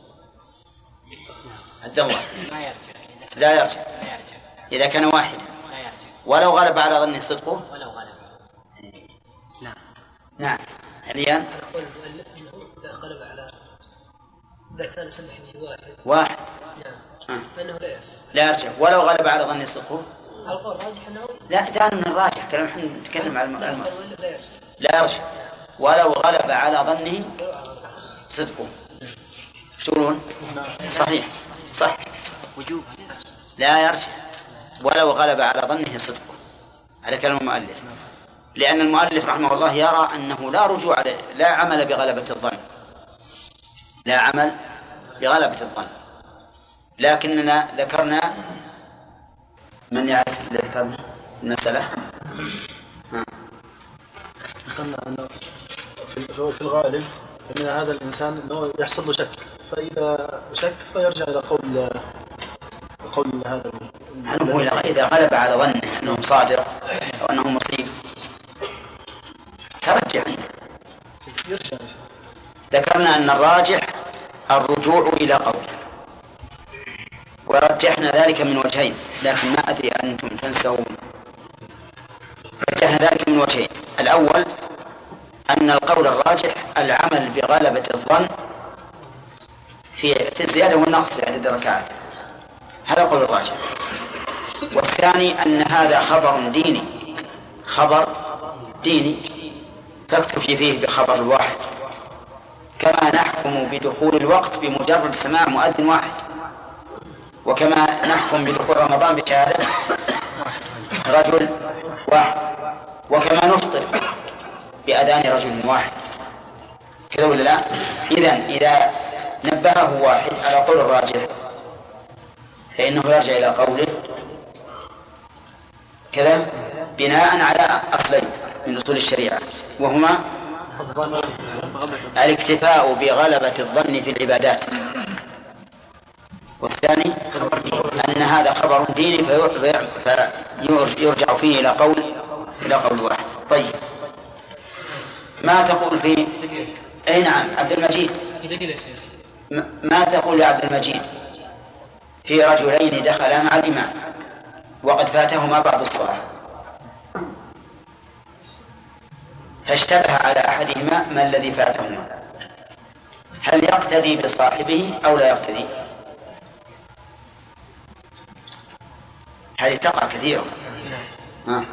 Speaker 1: عبد الله
Speaker 3: ما يرجع
Speaker 1: لا يرجع.
Speaker 3: لا يرجع.
Speaker 1: إذا كان واحدا.
Speaker 3: لا يرجع.
Speaker 1: ولو غلب على ظنه صدقه؟
Speaker 3: ولو غلب.
Speaker 1: نعم.
Speaker 17: المؤلف انه إذا غلب على إذا كان يسبح به واحد.
Speaker 1: واحد.
Speaker 17: نعم.
Speaker 1: آه.
Speaker 17: فإنه لا يرجع.
Speaker 1: لا يرجع. ولو غلب على ظن صدقه؟ لا دائما من الراجح كلام إحنا نتكلم على الم-
Speaker 17: لا يرجع
Speaker 1: ولو غلب على ظنه صدقه. إيش تقولون؟ صحيح صح.
Speaker 5: وجوب
Speaker 1: لا يرجع ولو غلب على ظنه صدقه. على كلام المؤلف. لأن المؤلف رحمه الله يرى أنه لا رجوع لا عمل بغلبة الظن. لا عمل بغلبة الظن. لكننا ذكرنا من يعرف اللي ذكرنا المسألة ها.
Speaker 14: ذكرنا انه في الغالب إن هذا الإنسان إنه يحصل له شك. فإذا شك فيرجع إلى قول قول هذا
Speaker 1: هل هو إذا- غلب على ظنه أنه صادق أو أنه مصيب. ترجع. عنه
Speaker 14: يرجع
Speaker 1: ذكرنا أن الراجح الرجوع إلى قول ورجحنا ذلك من وجهين لكن ما أدري أنتم تنسون. رجحنا ذلك من وجهين. الأول أن القول الراجح العمل بغلبة الظن في في الزيادة والنقص في عدد الركعات. هذا القول الراجح. والثاني أن هذا خبر ديني. خبر ديني فاكتفي فيه بخبر الواحد كما نحكم بدخول الوقت بمجرد سماع مؤذن واحد. وكما نحكم بدخول رمضان بشهادة رجل واحد. وكما نفطر بأذان رجل واحد. كذا ولا لا؟ إذا إذا نبهه واحد على قول الراجح فإنه يرجع إلى قوله كذا بناء على أصلين من أصول الشريعة وهما الاكتفاء بغلبة الظن في العبادات. والثاني أن هذا خبر ديني في- في- فيرجع فيه إلى قول إلى قول واحد. طيب. ما تقول في أي نعم عبد المجيد. ما تقول يا عبد المجيد؟ في رجلين دخلا مع الإمام وقد فاتهما بعض الصلاة. فاشتبه على أحدهما ما الذي فاتهما. هل يقتدي بصاحبه أو لا يقتدي؟ هذه تقع كثيرا ها.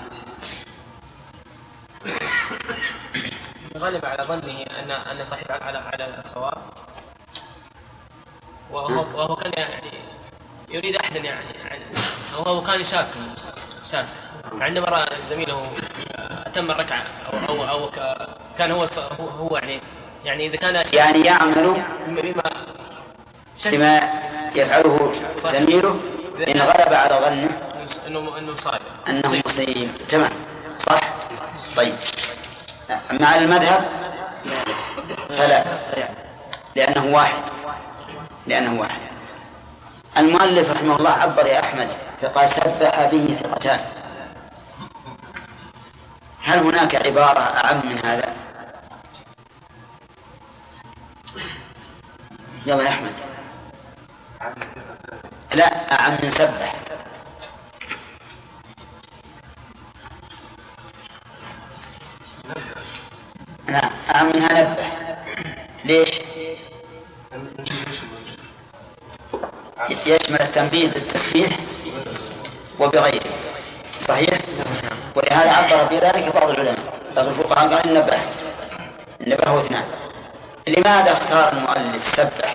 Speaker 7: غلب على ظنه ان أن صاحب على على الصواب. وهو وهو كان يعني يريد أحدا يعني يعني أو هو كان شاك شاك. عندما رأى زميله أتم الركعة أو أو, أو كان هو هو, هو يعني يعني إذا كان
Speaker 1: يعني يعمل
Speaker 7: بما
Speaker 1: بما يفعله زميله إن غلب على ظنه.
Speaker 7: إنه إنه صادق
Speaker 1: أنه مصيب تمام. صح؟ طيب. مع المذهب؟ فلا. لأنه واحد. لأنه واحد. المؤلف رحمه الله عبر يا أحمد فقال سبح به ثقتان. هل هناك عبارة أعم من هذا؟ يلا يا أحمد. لا أعم من سبح. أعم منها نبه ليش؟ يشمل التنبيه بالتسبيح وبغيره صحيح؟ ولهذا عبر بذلك بعض العلماء بعض الفقهاء قال النبه النبه هو اثنان لماذا اختار المؤلف سبح؟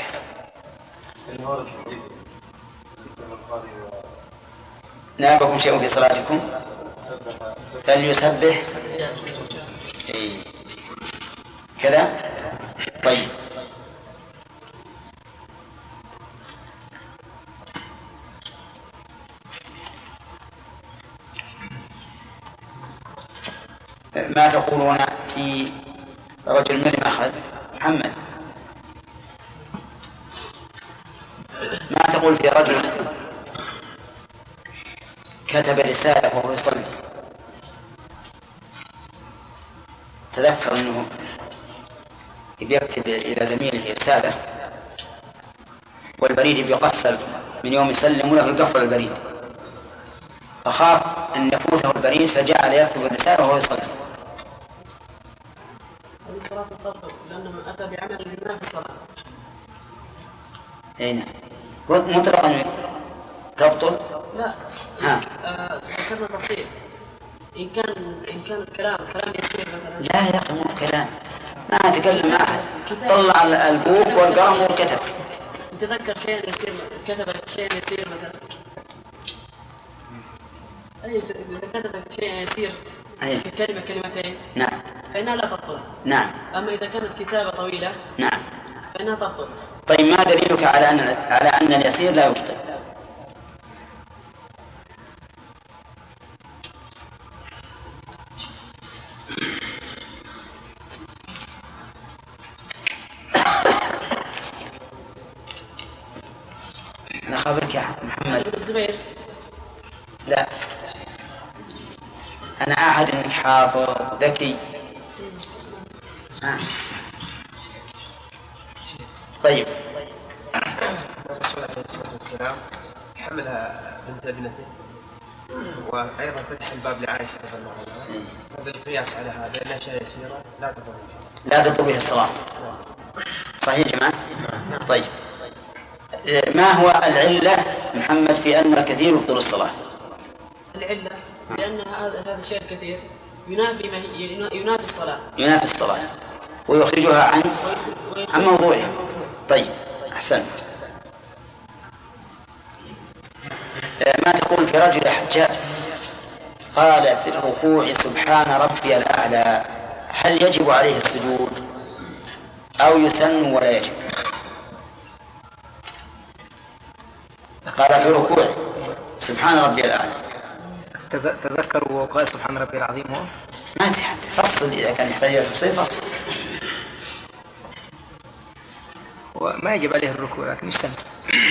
Speaker 1: نابكم شيء في صلاتكم فليسبح إيه. كذا؟ طيب. ما تقولون في رجل من أخذ محمد. ما تقول في رجل كتب رسالة وهو يصلي؟ تذكر أنه بيكتب إلى زميله رسالة والبريد بيقفل من يوم يسلم له يقفل البريد. فخاف أن يفوته البريد فجعل يكتب الرسالة وهو يصلي.
Speaker 3: الصلاة تبطل لأنه أتى بعمل ينافي الصلاة.
Speaker 1: أي نعم. مطلقا تبطل؟
Speaker 3: لا.
Speaker 1: ها.
Speaker 3: آه، ذكرنا إن كان إن كان الكلام كلام يسير مثلا.
Speaker 1: لا يا أخي مو كلام. ما أتكلم مع أحد. طلع البوك والقلم وكتب.
Speaker 3: تذكر شيء يسير كتب شيء يسير مثلا. أي إذا كتب شيء يسير.
Speaker 1: أي.
Speaker 3: كلمة كلمتين.
Speaker 1: نعم.
Speaker 3: فإنها لا تبطل
Speaker 1: نعم.
Speaker 3: أما إذا كانت كتابة طويلة
Speaker 1: نعم.
Speaker 3: فإنها تبطل
Speaker 1: طيب ما دليلك على ان على أن اليسير لا يبطل أنا خبرك يا محمد.
Speaker 3: الزبير.
Speaker 1: لا. أنا أحد إنك حافظ. ذكي. ها. طيب.
Speaker 15: الرسول عليه الصلاه والسلام حملها بنت ابنته وأيضا فتح الباب لعائشة رضي الله عنها. هذا القياس على هذا انها اشياء يسيرة لا تضر.
Speaker 1: لا تطلب به الصلاة صحيح يا جماعة؟ طيب. ما هو العلة محمد في أن الكثير يبطل الصلاة؟
Speaker 3: العلة لأن هذا هذا الشيء الكثير ينافي ما ينافي الصلاة.
Speaker 1: ينافي الصلاة. ويخرجها عن عن موضوعها. طيب. أحسنت. ما تقول في رجل حجاج؟ قال في الركوع سبحان ربي الأعلى هل يجب عليه السجود؟ أو يسن ولا يجب؟ قال في ركوع سبحان ربي الأعلى.
Speaker 5: تذ- تذكر وقال سبحان ربي العظيم هو؟
Speaker 1: ما تحب فصل إذا كان يحتاج إلى تفصيل فصل.
Speaker 5: وما يجب عليه الركوع لكن يستمر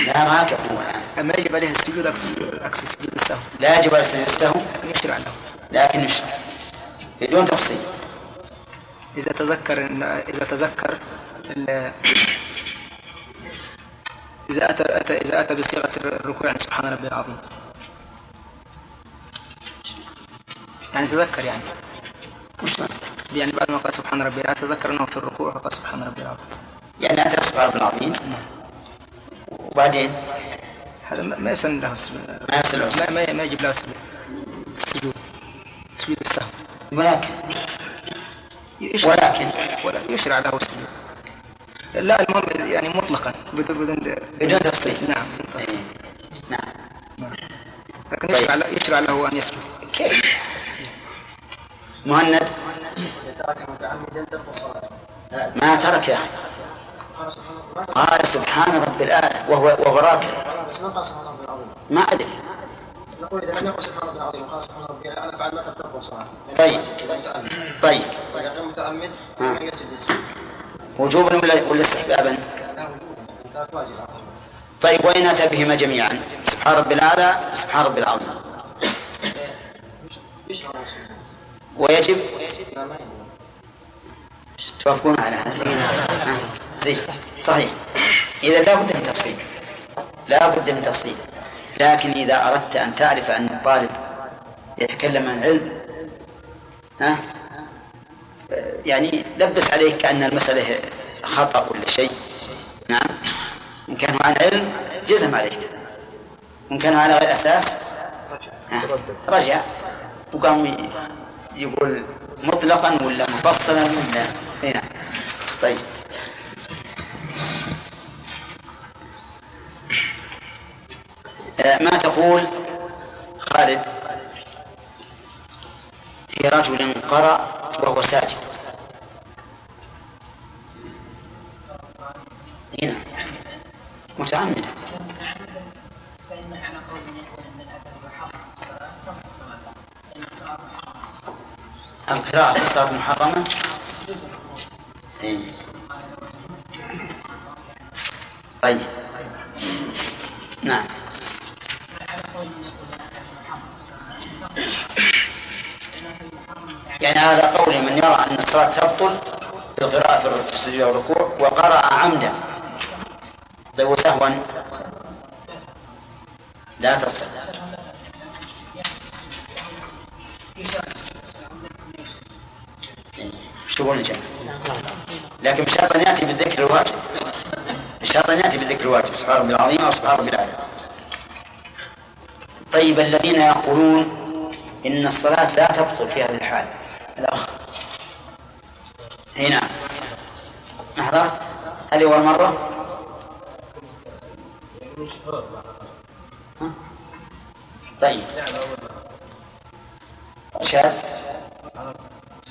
Speaker 1: لا ما كفو الآن
Speaker 5: ما يجب عليه السجود أقصد سجود السهو.
Speaker 1: لا يجب على السجود السهو.
Speaker 5: لكن يشرع له.
Speaker 1: لكن مش بدون تفصيل.
Speaker 5: إذا تذكر إن إذا تذكر إذا أتى, أتى إذا أتى بصيغة الركوع يعني سبحان ربي العظيم. يعني تذكر يعني.
Speaker 1: وش
Speaker 5: يعني بعد ما قال سبحان ربي العظيم تذكر أنه في الركوع فقال سبحان ربي العظيم.
Speaker 1: يعني أتى سبحان ربي العظيم؟ وبعدين
Speaker 5: هذا ما ما يسن له
Speaker 1: ما يسن له
Speaker 5: ما, ما, ما يجب له السجود السجود سجود السهو
Speaker 1: ولكن.
Speaker 5: يشرع.
Speaker 1: ولكن.
Speaker 5: ولا يشرع له السجود لا المهم يعني مطلقا. بدون بدون
Speaker 1: بدون تفصيل.
Speaker 5: نعم
Speaker 1: نعم.
Speaker 5: لكن يشرع له يشرع له أن يسجد.
Speaker 1: كيف؟ مهند. ما ترك يا أخي. قال سبحان ربي الأعلى وهو وهو راكع.
Speaker 14: ما قال سبحان
Speaker 1: أدري.
Speaker 14: نقول اذا لم يقل سبحان ربي العظيم وقال سبحان ربي الاعلى فعل ما ترك الصلاه
Speaker 1: طيب. طيب.
Speaker 14: يسجد للسجود
Speaker 1: وجوبا ولا ولا استحبابا؟ طيب وإن أتى بهما جميعا؟ سبحان ربي الأعلى وسبحان ربي العظيم. ويجب توافقون على هذا. زين صحيح. إذا لا بد من تفصيل. لا بد من تفصيل. لكن إذا أردت أن تعرف أن الطالب يتكلم عن علم ها؟ يعني لبس عليك كأن المسألة خطأ ولا شيء. نعم. إن كان عن علم جزم عليك. وإن كان على غير أساس رجع. وقام يقول مطلقا ولا مفصلا ولا هنا طيب. آه، ما تقول خالد في رجل قرأ وهو ساجد؟ هنا. متعمدا.
Speaker 2: القراءة
Speaker 1: في الصلاة محرمة
Speaker 2: سجود الركوع
Speaker 1: إيه. طيب. نعم. يعني على قول من يرى أن الصلاة تبطل بالقراءة في السجود والركوع وقرأ عمدا. طيب وسهوا لا تبطل إيش جماعة؟ لكن بشرط أن يأتي بالذكر الواجب. بشرط أن يأتي بالذكر الواجب سبحان ربي العظيم أو سبحان ربي الأعلى. طيب الذين يقولون إن الصلاة لا تبطل في هذه الحال. الأخ. هنا. نعم ما حضرت؟ هذه أول مرة؟ ها؟ طيب. شاب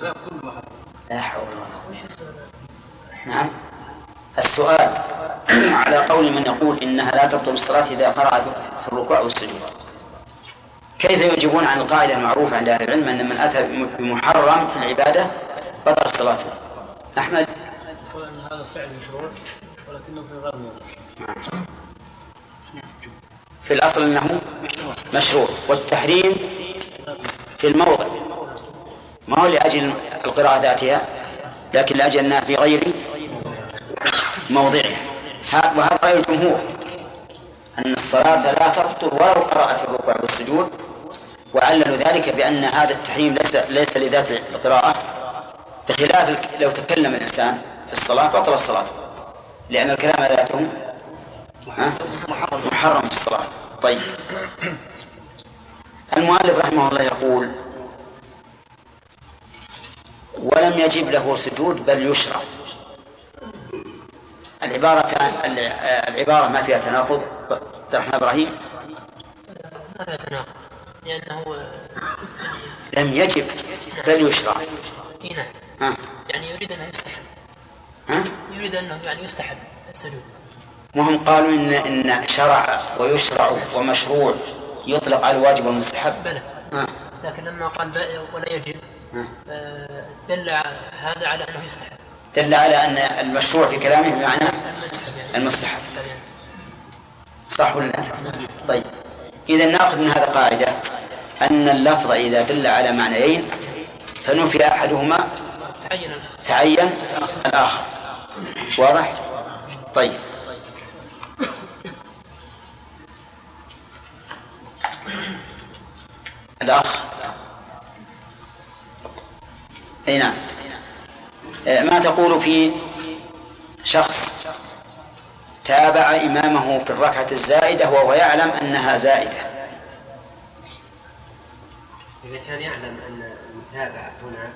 Speaker 1: لا حول ولا قوة نعم. السؤال على قول من يقول إنها لا تبطل الصلاة إذا قرأ في الركوع والسجود كيف يجيبون عن القاعدة المعروفة عند أهل العلم أن من أتى بمحرم في العبادة بطل صلاته؟ أحمد؟
Speaker 18: أن هذا فعل مشروع ولكنه في غير
Speaker 1: في الأصل أنه مشروع. والتحريم في الموضع. ما هو لأجل القراءة ذاتها لكن لأجل أنها في غير موضعها. وهذا رأي الجمهور أن الصلاة لا تبطل ولو قرأ في الركوع والسجود وعللوا ذلك بأن هذا التحريم ليس ليس لذات القراءة. بخلاف لو تكلم الإنسان في الصلاة بطل الصلاة. لأن الكلام ذاته محرم في الصلاة. طيب. المؤلف رحمه الله يقول ولم يجب له سجود بل يشرع. العبارة العبارة ما فيها تناقض؟ عبد الرحمن إبراهيم؟
Speaker 19: ما فيها تناقض لأنه
Speaker 1: لم يجب بل يشرع.
Speaker 19: نعم. يعني يريد أنه يستحب.
Speaker 1: ها؟
Speaker 19: يريد أنه يعني يستحب السجود.
Speaker 1: وهم قالوا إن إن شرع ويشرع ومشروع يطلق على الواجب والمستحب؟
Speaker 19: بلى. لكن لما قال ولا يجب دل هذا على أنه يستحب
Speaker 1: دل على أن المشروع في كلامه بمعنى
Speaker 19: المستحب
Speaker 1: صح ولا لا؟ طيب. إذا نأخذ من هذا قاعدة أن اللفظ إذا دل على معنيين فنفي أحدهما
Speaker 19: تعين
Speaker 1: الآخر. واضح؟ طيب. الأخ. أي نعم آه، ما تقول في شخص تابع إمامه في الركعة الزائدة وهو يعلم أنها زائدة.
Speaker 13: إذا كان يعلم أن المتابعة هنا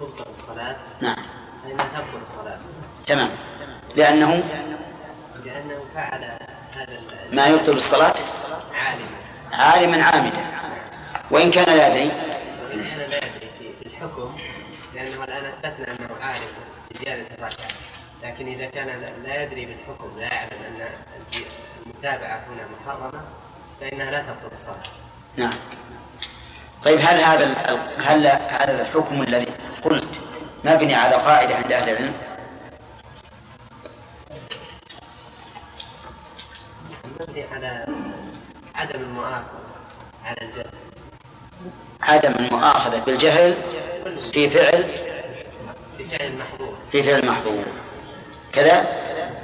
Speaker 13: تبطل الصلاة
Speaker 1: نعم.
Speaker 13: فإنها تبطل الصلاة.
Speaker 1: تمام. لأنه
Speaker 13: لأنه فعل هذا
Speaker 1: ما يبطل الصلاة؟
Speaker 13: عالما.
Speaker 1: عالما عامدا. وإن كان لا يدري؟
Speaker 13: وإن كان لا يدري في في الحكم لأنه الآن أثبتنا أنه عارف بزيادة الركعة لكن إذا كان لا- يدري بالحكم لا يعلم أن المتابعة هنا محرمة فإنها لا تبطل الصلاة.
Speaker 1: نعم. طيب هل هذا هل هذا الحكم الذي قلت مبني على قاعدة عند أهل العلم؟
Speaker 13: مبني على عدم المؤاخذة على الجهل.
Speaker 1: عدم المؤاخذة بالجهل في فعل
Speaker 13: في فعل
Speaker 1: محظور. كذا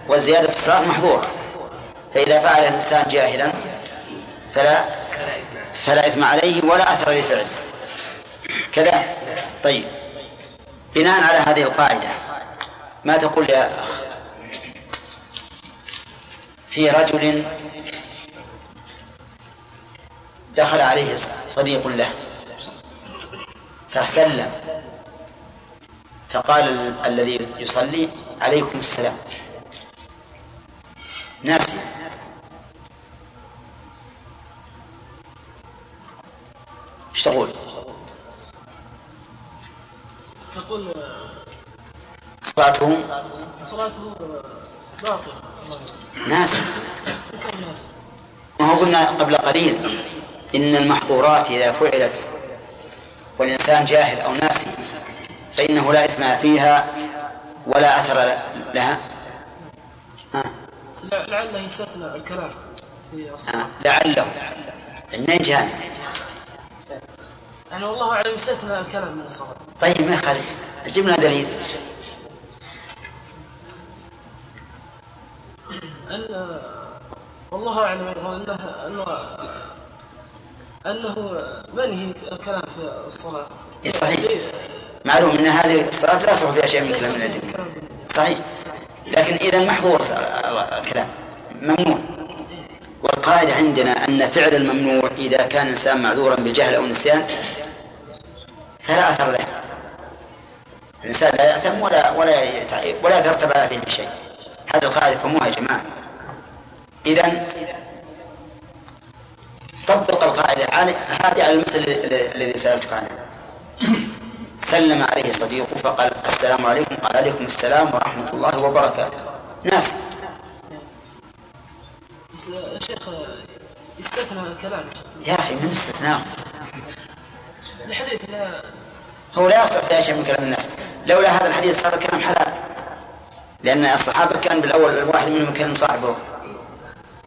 Speaker 1: والزيادة في الصلاة محظورة. فإذا فعل الإنسان جاهلا فلا فلا إثم عليه ولا أثر لفعله. كذا. طيب. بناء على هذه القاعدة ما تقول يا أخ؟ في رجل دخل عليه صديق له فسلم. فقال ال- الذي يصلي عليكم السلام. ناسي. إيش تقول؟
Speaker 18: يقول
Speaker 1: صلاته؟
Speaker 18: صلاته باطلة
Speaker 1: ناسي؟ ما هو قلنا قبل قليل. إن المحظورات إذا فعلت والإنسان جاهل أو ناسي فإنه لا إثم فيها ولا أثر لها.
Speaker 18: بس لعله يستثنى الكلام.
Speaker 1: آه، لعله. منين جاني
Speaker 18: يعني والله أعلم يستثنى الكلام من الصلاة.
Speaker 1: طيب ما يخالف جبنا دليل.
Speaker 18: أن والله أعلم أنه أنه أنه منهي الكلام في الصلاة.
Speaker 1: إيه صحيح. معلوم أن هذه الصلاة لا يصح فيها شيء من كلام الأدب صحيح. لكن إذا محظور الكلام. ممنوع. والقاعدة عندنا أن فعل الممنوع إذا كان الإنسان معذورا بالجهل أو النسيان فلا أثر له. الإنسان لا يأثم ولا ولا ولا يترتب على فعله شيء. هذه القاعدة فهموها يا جماعة. إذا طبق القاعدة هذه على المثل الذي سألتك عنه سلم عليه صديقه فقال السلام عليكم قال عليكم السلام ورحمة الله وبركاته. ناس.
Speaker 17: بس يا شيخ يستثنى الكلام.
Speaker 1: يا أخي من استثناء؟
Speaker 17: الحديث لا
Speaker 1: هو لا يصلح في شيء من كلام الناس. لولا هذا الحديث صار الكلام حلال. لأن الصحابة كان بالأول الواحد منهم يكلم صاحبه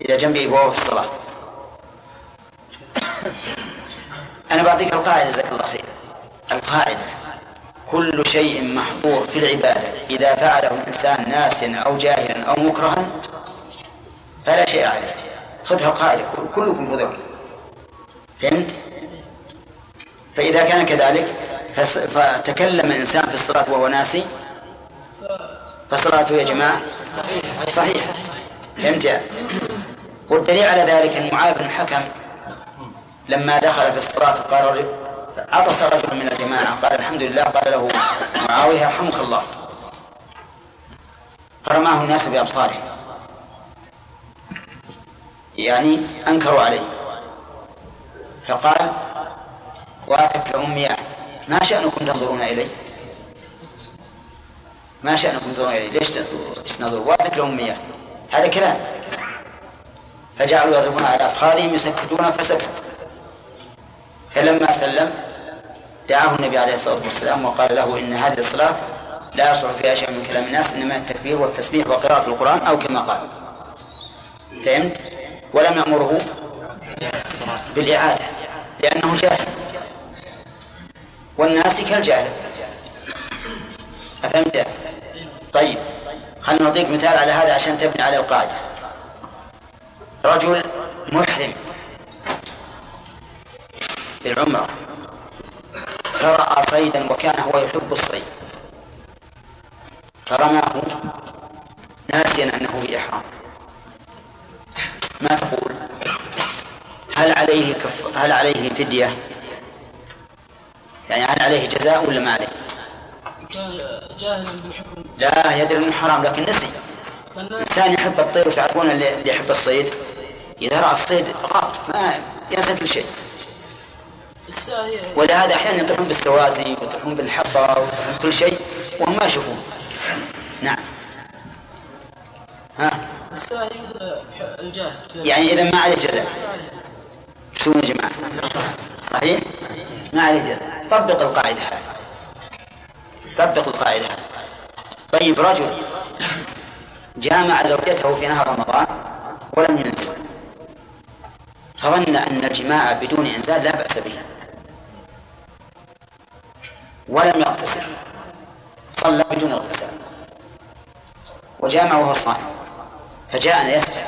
Speaker 1: إلى جنبه وهو في الصلاة. أنا بعطيك القاعدة جزاك الله خير. القاعدة كل شيء محظور في العبادة إذا فعله الإنسان ناسيا أو جاهلا أو مكرها فلا شيء عليه. خذها القاعدة كلكم خذوها فهمت؟ فإذا كان كذلك فتكلم الإنسان في الصلاة وهو ناسي. فصلاته يا جماعة صحيحة. فهمت؟ والدليل على ذلك أن معاذ بن الحكم لما دخل في الصلاة قال عطس رجل من الجماعة. قال الحمد لله. قال له معاوية يرحمك الله. فرماه الناس بأبصارهم. يعني أنكروا عليه. فقال واتك لأمي ما شأنكم تنظرون إلي؟ ما شأنكم تنظرون إلي؟ ليش تنظرون؟ واتك لأمي هذا كلام. فجعلوا يضربون على أفخاذهم يسكتون فسكت. فلما سلم دعاه النبي عليه الصلاة والسلام وقال له إن هذه الصلاة لا يصلح فيها شيء من كلام الناس إنما التكبير والتسبيح وقراءة القرآن أو كما قال. فهمت؟ ولم يأمره بالإعادة لأنه جاهل. والناس كالجاهل. أفهمت؟ طيب خلنا نعطيك مثال على هذا عشان تبني على القاعدة. رجل محرم. بالعمرة فرأى صيدا وكان هو يحب الصيد. فرماه ناسيا أنه في إحرام ما تقول؟ هل عليه كف... هل عليه فدية؟ يعني هل عليه جزاء ولا ما عليه؟
Speaker 17: كان جاهلا بالحكم.
Speaker 1: لا يدري إنه حرام لكن نسي. الإنسان يحب الطير وتعرفون اللي يحب الصيد؟ إذا رأى الصيد غاب ما ينسى كل شيء. ولهذا أحيانا يطيحون بالسوازي ويطيحون بالحصى ويطيحون كل شيء وهم ما يشوفون. نعم. ها؟
Speaker 17: الساهي الجاهل
Speaker 1: يعني إذا ما عليه جزاء شو يا جماعة؟ صحيح؟ ما عليه جزاء طبق القاعدة هذه. طبق القاعدة هذه. طيب رجل جامع زوجته في نهار رمضان ولم ينزل. فظن أن الجماع بدون إنزال لا بأس به. ولم يغتسل. صلى بدون اغتسال. وجامع وهو صائم. فجاءنا يسأل.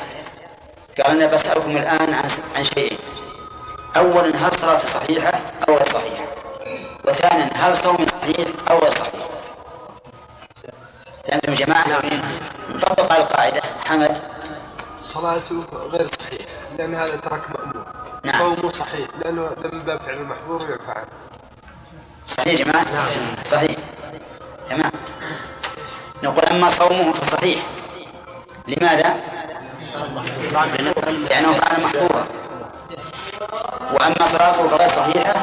Speaker 1: قال أنا بسألكم الآن عن عن شيئين. أولا هل صلاتي صحيحة أو غير صحيحة؟ وثانيا هل صومي صحيح أو غير صحيح؟ يا جماعة. نطبق على القاعدة. حمد.
Speaker 20: صلاته غير صحيح لأن هذا ترك مأمور.
Speaker 1: نعم.
Speaker 20: صومه صحيح لأنه من باب فعل المحظور ويفعل
Speaker 1: صحيح يا جماعة؟ صحيح. تمام. نقول أما صومه فصحيح. لماذا؟ لأنه فعل محظورا. وأما صلاته فغير صحيحة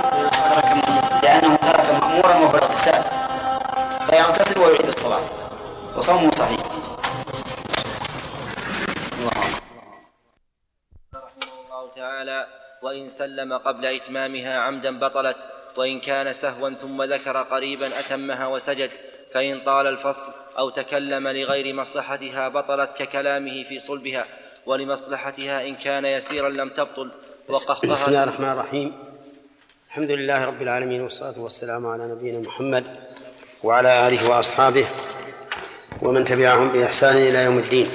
Speaker 1: لأنه ترك مأمورا وهو الاغتسال. فيغتسل ويعيد الصلاة. وصومه صحيح.
Speaker 21: الله تعالى وإن سلم قبل إتمامها عمدا بطلت. وإن كان سهوا ثم ذكر قريبا أتمها وسجد فإن طال الفصل أو تكلم لغير مصلحتها بطلت ككلامه في صلبها ولمصلحتها إن كان يسيرا لم تبطل. وقهقها
Speaker 22: بسم الله الرحمن الرحيم. الحمد لله رب العالمين والصلاة والسلام على نبينا محمد وعلى آله وأصحابه ومن تبعهم بإحسان إلى يوم الدين.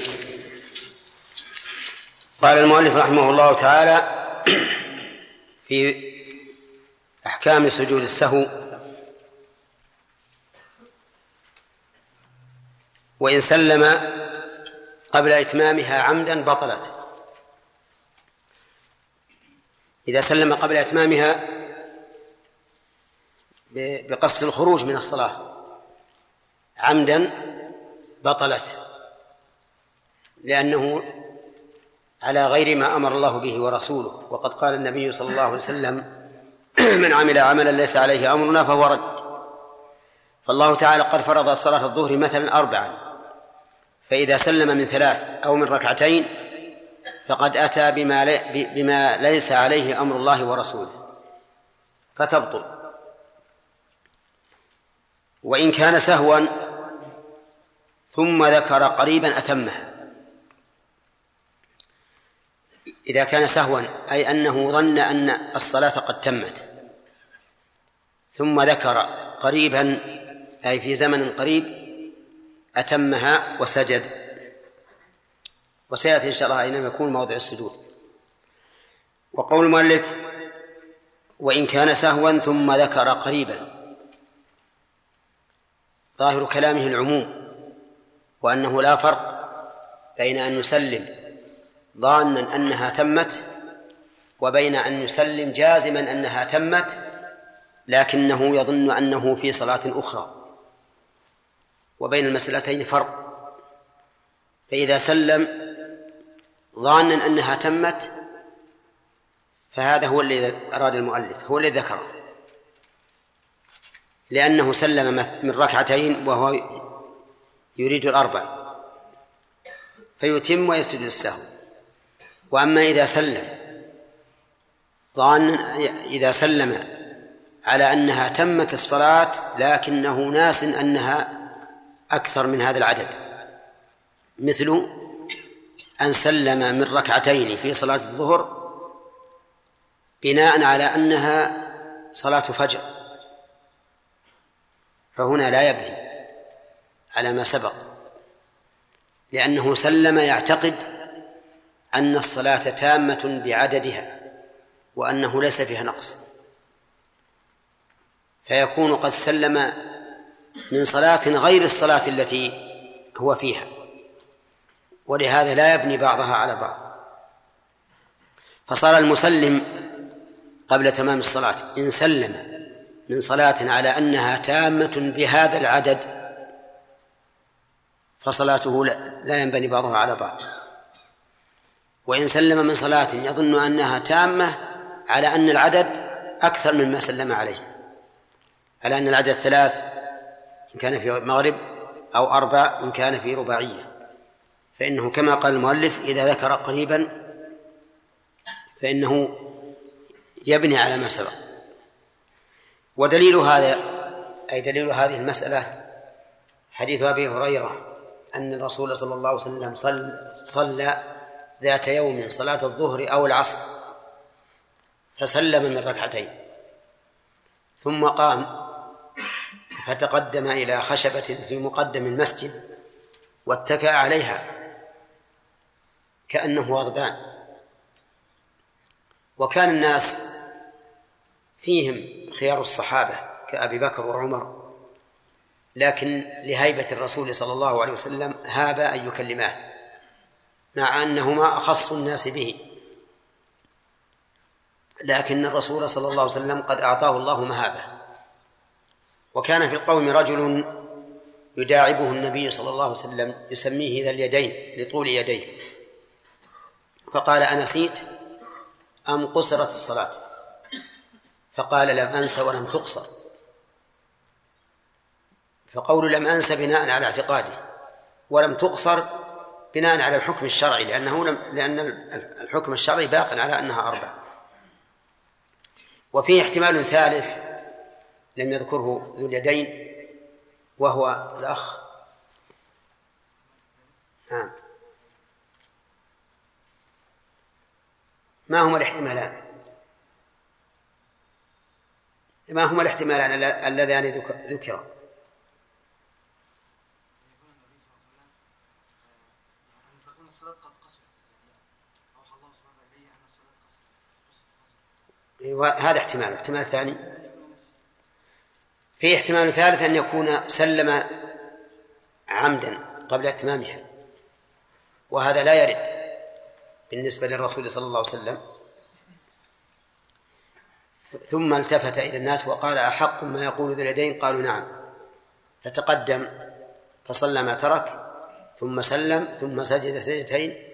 Speaker 22: قال المؤلف رحمه الله تعالى في أحكام سجود السهو.
Speaker 1: وإن سلم قبل إتمامها عمدا بطلت. إذا سلم قبل إتمامها بقصد الخروج من الصلاة عمدا بطلت. لأنه على غير ما أمر الله به ورسوله. وقد قال النبي صلى الله عليه وسلم من عمل عملا ليس عليه أمرنا فهو رد. فالله تعالى قد فرض صلاة الظهر مثلا أربعا. فإذا سلم من ثلاث أو من ركعتين فقد أتى بما, لي بما ليس عليه أمر الله ورسوله. فتبطل. وإن كان سهوا ثم ذكر قريبا أتمه إذا كان سهوا أي أنه ظن أن الصلاة قد تمت. ثم ذكر قريبا أي في زمن قريب أتمها وسجد. وسيأتي إن شاء الله أينما يكون موضع السجود. وقول المؤلف وإن كان سهوا ثم ذكر قريبا. ظاهر كلامه العموم وأنه لا فرق بين أن يسلم ظانا أنها تمت وبين أن يسلم جازما أنها تمت لكنه يظن أنه في صلاة أخرى. وبين المسألتين فرق. فإذا سلم ظانا أنها تمت فهذا هو الذي أراد المؤلف هو الذي ذكره. لأنه سلم من ركعتين وهو يريد الأربع. فيتم ويسجد السهو وأما إذا سلم ظانا إذا سلم على أنها تمت الصلاة لكنه ناس أنها أكثر من هذا العدد. مثل أن سلم من ركعتين في صلاة الظهر بناء على أنها صلاة فجر. فهنا لا يبني على ما سبق لأنه سلم يعتقد أن الصلاة تامة بعددها وأنه ليس فيها نقص. فيكون قد سلم من صلاة غير الصلاة التي هو فيها. ولهذا لا يبني بعضها على بعض. فصار المسلم قبل تمام الصلاة إن سلم من صلاة على أنها تامة بهذا العدد فصلاته لا ينبني بعضها على بعض. وإن سلم من صلاة يظن أنها تامة على أن العدد أكثر مما سلم عليه. على أن العدد ثلاث إن كان في مغرب أو أربع إن كان في رباعية. فإنه كما قال المؤلف إذا ذكر قريبا فإنه يبني على ما سبق. ودليل هذا أي دليل هذه المسألة حديث أبي هريرة أن الرسول صلى الله عليه وسلم صلى, صلى ذات يوم صلاة الظهر أو العصر فسلم من ركعتين ثم قام فتقدم إلى خشبة في مقدم المسجد واتكأ عليها كأنه غضبان. وكان الناس فيهم خيار الصحابة كأبي بكر وعمر لكن لهيبة الرسول صلى الله عليه وسلم هاب أن يكلماه مع أنهما أخص الناس به. لكن الرسول صلى الله عليه وسلم قد أعطاه الله مهابة. وكان في القوم رجل يداعبه النبي صلى الله عليه وسلم يسميه ذا اليدين لطول يديه. فقال أنسيت أم قصرت الصلاة؟ فقال لم أنس ولم تقصر. فقول لم أنس بناء على اعتقاده ولم تقصر بناء على الحكم الشرعي لأنه لم لأن الحكم الشرعي باق على أنها أربع. وفيه احتمال ثالث لم يذكره ذو اليدين وهو الأخ. نعم. ما هما الاحتمالان؟ ما هما الاحتمالان اللذان ذكرا هذا احتمال. احتمال ثاني؟ في احتمال ثالث أن يكون سلم عمدا قبل إتمامها وهذا لا يرد بالنسبة للرسول صلى الله عليه وسلم. ثم التفت إلى الناس وقال أحق ما يقول ذو اليدين؟ قالوا نعم. فتقدم فصلى ما ترك ثم سلم ثم سجد سجدتين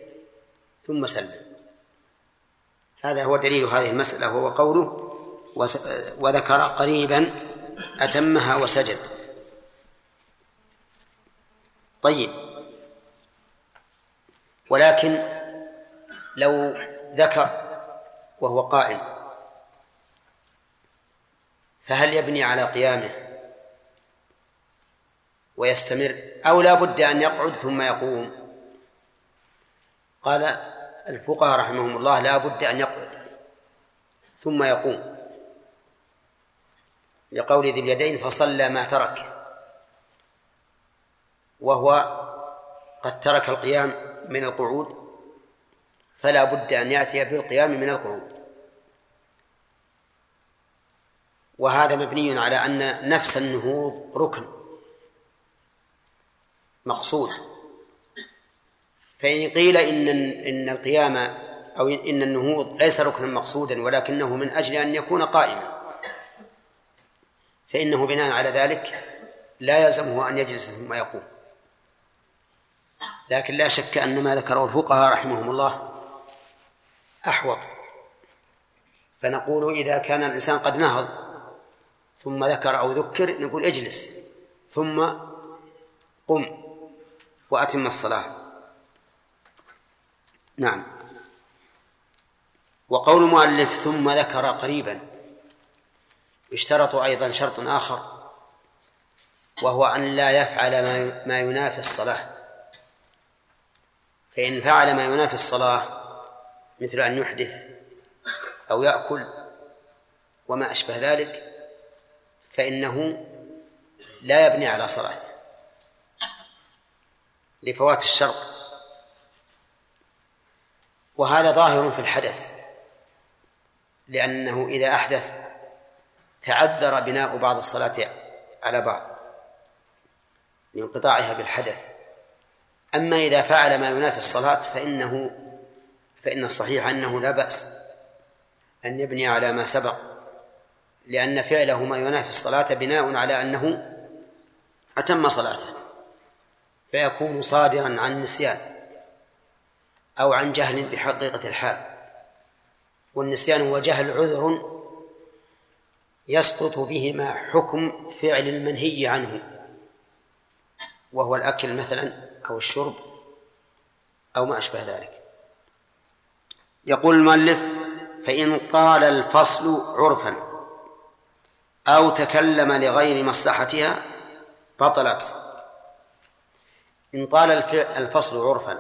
Speaker 1: ثم سلم. هذا هو دليل هذه المسألة وهو قوله وذكر قريبا أتمها وسجد. طيب. ولكن لو ذكر وهو قائم فهل يبني على قيامه ويستمر أو لا بد أن يقعد ثم يقوم؟ قال الفقهاء رحمهم الله لا بد أن يقعد ثم يقوم. لقول ذي اليدين فصلى ما ترك. وهو قد ترك القيام من القعود فلا بد أن يأتي بالقيام من القعود. وهذا مبني على أن نفس النهوض ركن مقصود. فإن قيل إن إن القيام أو إن النهوض ليس ركنا مقصودا ولكنه من أجل أن يكون قائما. فإنه بناء على ذلك لا يلزمه أن يجلس ثم يقوم. لكن لا شك أن ما ذكره الفقهاء رحمهم الله أحوط. فنقول إذا كان الإنسان قد نهض ثم ذكر أو ذكر نقول اجلس ثم قم وأتم الصلاة. نعم. وقول المؤلف ثم ذكر قريبا اشترط أيضا شرط آخر وهو أن لا يفعل ما ينافي الصلاة. فإن فعل ما ينافي الصلاة مثل أن يحدث أو يأكل وما أشبه ذلك فإنه لا يبني على صلاته لفوات الشرط. وهذا ظاهر في الحدث لأنه إذا أحدث تعذر بناء بعض الصلاة على بعض لانقطاعها بالحدث. أما إذا فعل ما ينافي الصلاة فإنه فإن الصحيح أنه لا بأس أن يبني على ما سبق لأن فعله ما ينافي الصلاة بناء على أنه أتم صلاته فيكون صادرا عن نسيان أو عن جهل بحقيقة الحال. والنسيان هو جهل عذر يسقط بهما حكم فعل المنهي عنه وهو الأكل مثلا أو الشرب أو ما أشبه ذلك. يقول المؤلف فإن قال الفصل عرفا أو تكلم لغير مصلحتها بطلت. إن طال الفصل عرفا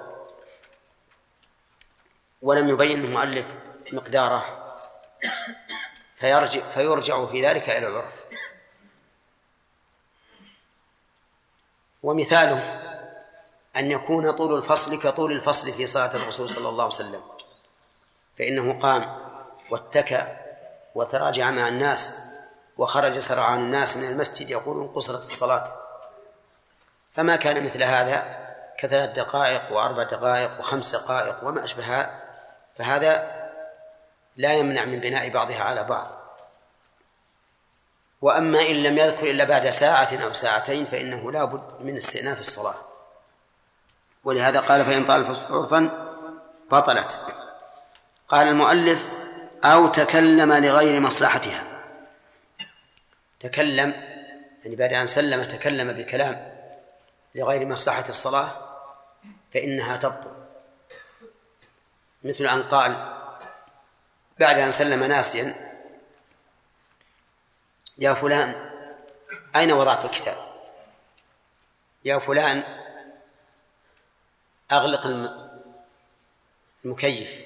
Speaker 1: ولم يبين المؤلف مقداره. فيرجع فيرجع في ذلك إلى العرف. ومثاله أن يكون طول الفصل كطول الفصل في صلاة الرسول صلى الله عليه وسلم. فإنه قام واتكى وتراجع مع الناس وخرج سرعان الناس من المسجد يقولون قصرت الصلاة. فما كان مثل هذا كثلاث دقائق وأربع دقائق وخمس دقائق وما أشبهها. فهذا لا يمنع من بناء بعضها على بعض. وأما إن لم يذكر إلا بعد ساعة أو ساعتين فإنه لا بد من استئناف الصلاة. ولهذا قال فإن طال الفصل عرفا بطلت. قال المؤلف أو تكلم لغير مصلحتها. تكلم يعني بعد أن سلم تكلم بكلام لغير مصلحة الصلاة فإنها تبطل. مثل أن قال بعد أن سلم ناسيا يا فلان أين وضعت الكتاب؟ يا فلان أغلق المكيف.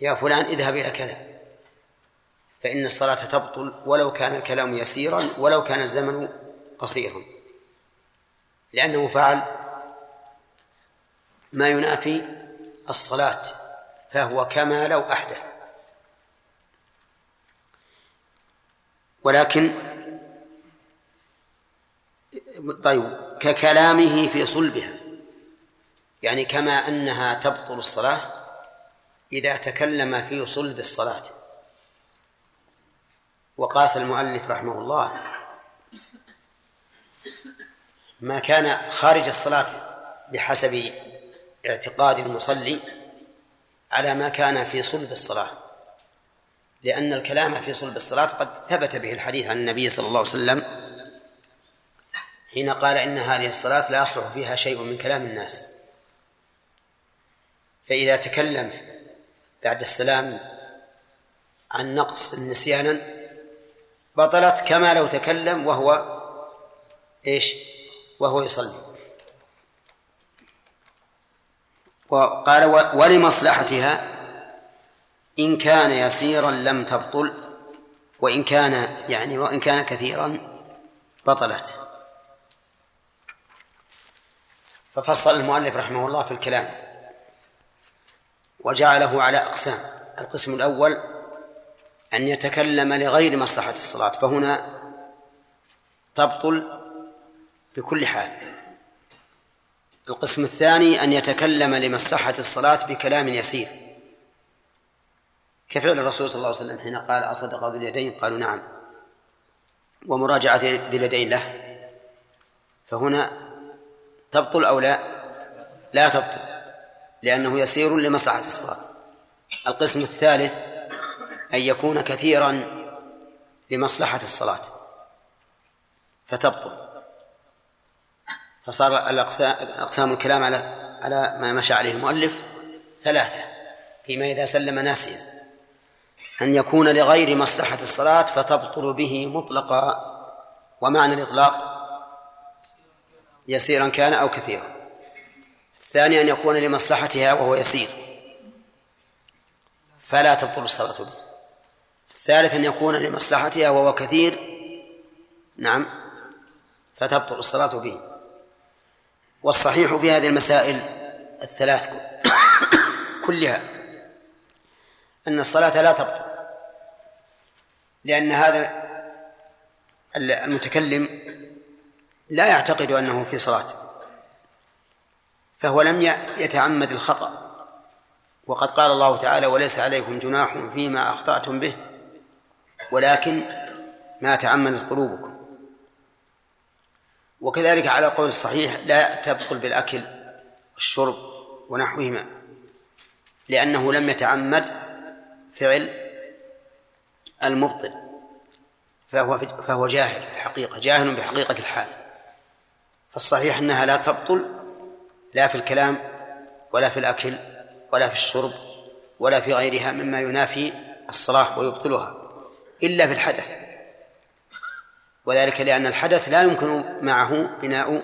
Speaker 1: يا فلان اذهب إلى كذا فإن الصلاة تبطل ولو كان الكلام يسيرا ولو كان الزمن قصيرا. لأنه فعل ما ينافي الصلاة. فهو كما لو أحدث. ولكن طيب ككلامه في صلبها. يعني كما أنها تبطل الصلاة إذا تكلم في صلب الصلاة. وقاس المؤلف رحمه الله ما كان خارج الصلاة بحسب اعتقاد المصلي على ما كان في صلب الصلاة. لأن الكلام في صلب الصلاة قد ثبت به الحديث عن النبي صلى الله عليه وسلم حين قال إن هذه الصلاة لا يصلح فيها شيء من كلام الناس. فإذا تكلم بعد السلام عن نقص نسيانا بطلت كما لو تكلم وهو إيش؟ وهو يصلي. وقال ولمصلحتها إن كان يسيرا لم تبطل وإن كان يعني وإن كان كثيرا بطلت. ففصل المؤلف رحمه الله في الكلام. وجعله على أقسام. القسم الأول أن يتكلم لغير مصلحة الصلاة فهنا تبطل بكل حال. القسم الثاني أن يتكلم لمصلحة الصلاة بكلام يسير. كفعل الرسول صلى الله عليه وسلم حين قال أصدق ذو اليدين؟ قالوا نعم. ومراجعة ذي اليدين له. فهنا تبطل أو لا؟ لا تبطل لأنه يسير لمصلحة الصلاة. القسم الثالث أن يكون كثيرا لمصلحة الصلاة. فتبطل. فصار أقسام الكلام على على ما مشى عليه المؤلف ثلاثة فيما إذا سلم ناسيا. أن يكون لغير مصلحة الصلاة فتبطل به مطلقا. ومعنى الإطلاق يسيرا كان أو كثيرا. الثاني أن يكون لمصلحتها وهو يسير. فلا تبطل الصلاة به. الثالث أن يكون لمصلحتها وهو كثير. نعم. فتبطل الصلاة به. والصحيح في هذه المسائل الثلاث كلها أن الصلاة لا تبطل لأن هذا المتكلم لا يعتقد أنه في صلاة فهو لم يتعمد الخطأ وقد قال الله تعالى وليس عليكم جناح فيما أخطأتم به ولكن ما تعمدت قلوبكم. وكذلك على القول الصحيح لا تبطل بالأكل والشرب ونحوهما لأنه لم يتعمد فعل المبطل فهو فهو جاهل في الحقيقة جاهل بحقيقة الحال. فالصحيح أنها لا تبطل لا في الكلام ولا في الأكل ولا في الشرب ولا في غيرها مما ينافي الصلاة ويبطلها إلا في الحدث. وذلك لأن الحدث لا يمكن معه بناء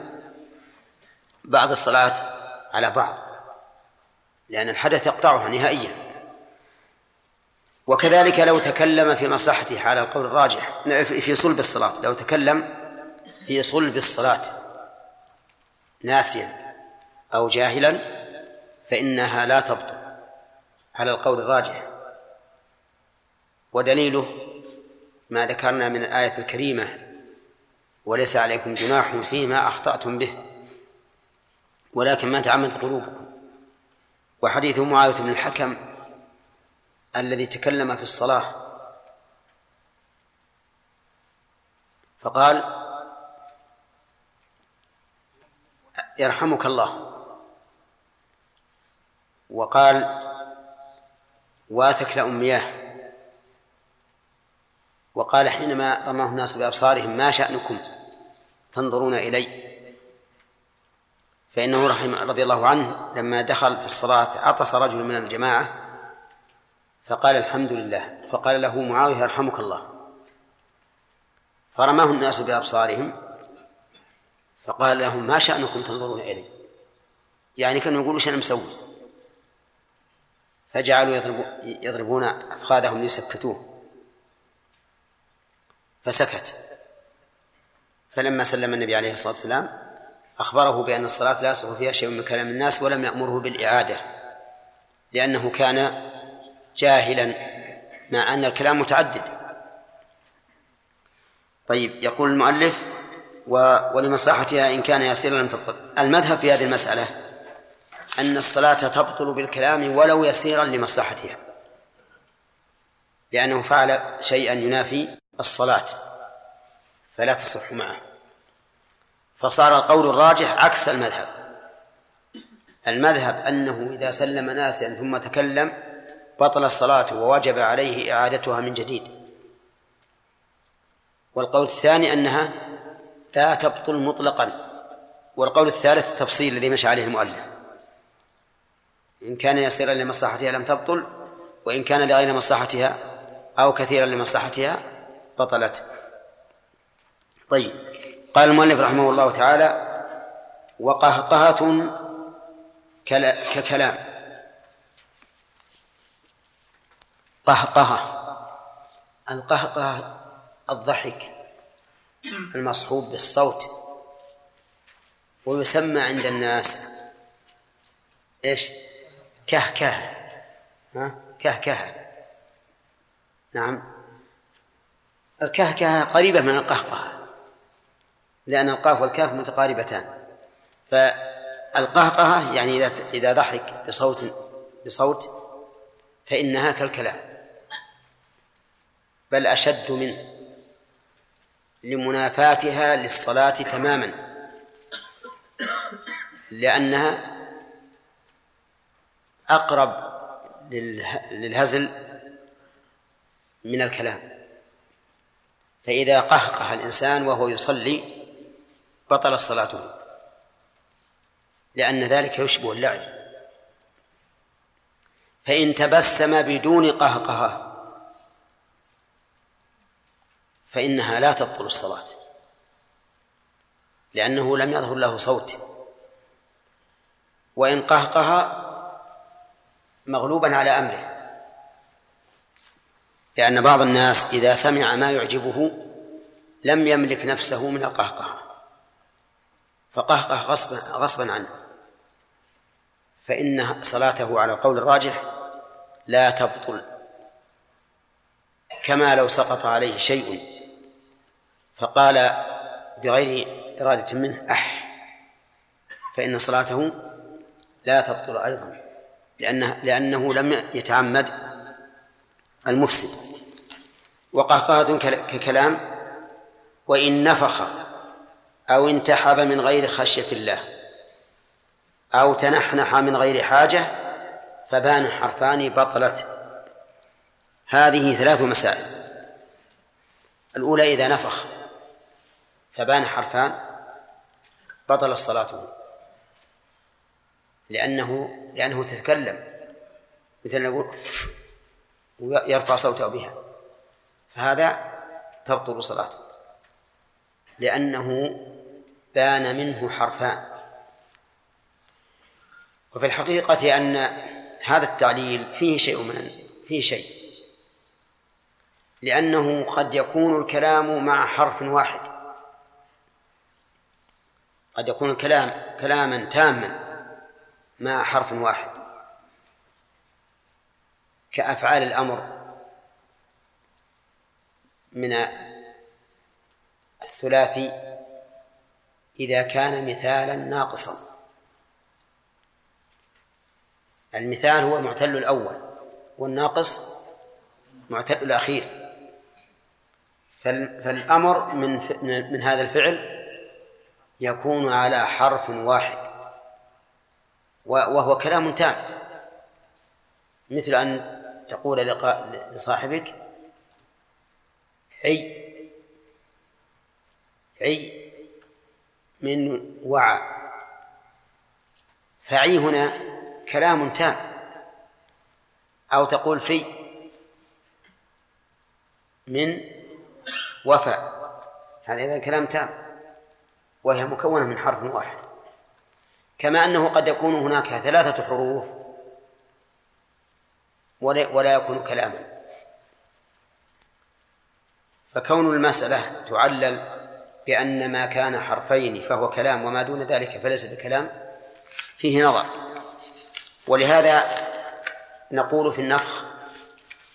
Speaker 1: بعض الصلاة على بعض لأن الحدث يقطعها نهائيا. وكذلك لو تكلم في مصلحته على القول الراجح في صلب الصلاة لو تكلم في صلب الصلاة ناسيا أو جاهلا فإنها لا تبطل على القول الراجح. ودليله ما ذكرنا من الآية الكريمة وليس عليكم جناح فيما أخطأتم به. ولكن ما تعمدت قلوبكم. وحديث معاوية بن الحكم الذي تكلم في الصلاة. فقال يرحمك الله. وقال واثك لأمياه. وقال حينما رماه الناس بأبصارهم ما شأنكم؟ تنظرون إلي. فإنه رحمه رضي الله عنه لما دخل في الصلاة عطس رجل من الجماعة فقال الحمد لله فقال له معاوية يرحمك الله. فرماه الناس بأبصارهم فقال لهم ما شأنكم تنظرون إلي؟ يعني كانوا يقولوا إيش أنا مسوي؟ فجعلوا يضربون أفخاذهم ليسكتوه. فسكت. فلما سلم النبي عليه الصلاة والسلام أخبره بأن الصلاة لا يصح فيها شيء من كلام الناس ولم يأمره بالإعادة لأنه كان جاهلا مع أن الكلام متعدد. طيب يقول المؤلف و... ولمصلحتها إن كان يسيرا لم تبطل. المذهب في هذه المسألة أن الصلاة تبطل بالكلام ولو يسيرا لمصلحتها لأنه فعل شيئا ينافي الصلاة. فلا تصح معه. فصار القول الراجح عكس المذهب. المذهب أنه إذا سلم ناسيا ثم تكلم بطل الصلاة ووجب عليه إعادتها من جديد. والقول الثاني أنها لا تبطل مطلقا. والقول الثالث التفصيل الذي مشى عليه المؤلف. إن كان يسيرا لمصلحتها لم تبطل وإن كان لغير مصلحتها أو كثيرا لمصلحتها بطلت. طيب. قال المؤلف رحمه الله تعالى وقهقهة ككلام. قهقهة. القهقهة الضحك المصحوب بالصوت ويسمى عند الناس إيش؟ كهكه ها؟ كهكه نعم. الكهكه قريبة من القهقهة. لأن القاف والكاف متقاربتان. فالقهقهة يعني إذا إذا ضحك بصوت بصوت فإنها كالكلام. بل أشد منه لمنافاتها للصلاة تماما. لأنها أقرب للهزل من الكلام. فإذا قهقه الإنسان وهو يصلي بطل صلاته. لأن ذلك يشبه اللعب. فإن تبسم بدون قهقهة فإنها لا تبطل الصلاة. لأنه لم يظهر له صوت. وإن قهقه مغلوبا على أمره. لأن بعض الناس إذا سمع ما يعجبه لم يملك نفسه من القهقه. فقهقه غصبا غصبا عنه. فإن صلاته على القول الراجح لا تبطل كما لو سقط عليه شيء. فقال بغير إرادة منه أح فإن صلاته لا تبطل أيضا لأنه, لأنه لم يتعمد المفسد. وقهقهة ككلام وإن نفخ أو انتحب من غير خشية الله أو تنحنح من غير حاجة فبان حرفان بطلت. هذه ثلاث مسائل. الأولى إذا نفخ فبان حرفان بطل صلاته. لأنه لأنه تتكلم. مثل نقول ويرفع صوته بها. فهذا تبطل صلاته. لأنه بان منه حرفان. وفي الحقيقة أن هذا التعليل فيه شيء من فيه شيء. لأنه قد يكون الكلام مع حرف واحد. قد يكون الكلام كلاما تاما مع حرف واحد. كأفعال الأمر من الثلاثي إذا كان مثالا ناقصا. المثال هو المعتل الأول والناقص معتل الأخير. فالأمر من من هذا الفعل يكون على حرف واحد وهو كلام تام. مثل أن تقول لصاحبك عي عي من وعى. فعي هنا كلام تام. أو تقول في من وفى. هذا إذا كلام تام. وهي مكونة من حرف واحد. كما أنه قد يكون هناك ثلاثة حروف ولا يكون كلاما. فكون المسألة تعلل بأن ما كان حرفين فهو كلام وما دون ذلك فليس بكلام فيه نظر. ولهذا نقول في النفخ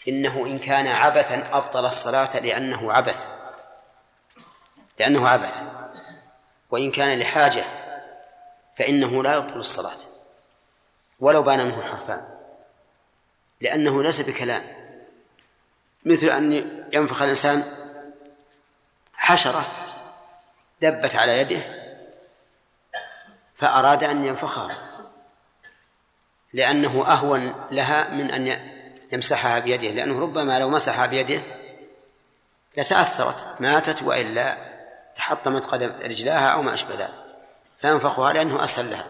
Speaker 1: إنه إن كان عبثا أبطل الصلاة لأنه عبث لأنه عبث. وإن كان لحاجة فإنه لا يبطل الصلاة ولو بان منه حرفان لأنه ليس بكلام. مثل أن ينفخ الإنسان حشرة. دبت على يده فأراد أن ينفخها لأنه أهون لها من أن يمسحها بيده لأنه ربما لو مسحها بيده لتأثرت ماتت وإلا تحطمت قدم رجلاها أو ما أشبه ذلك فينفخها لأنه أسهل لها.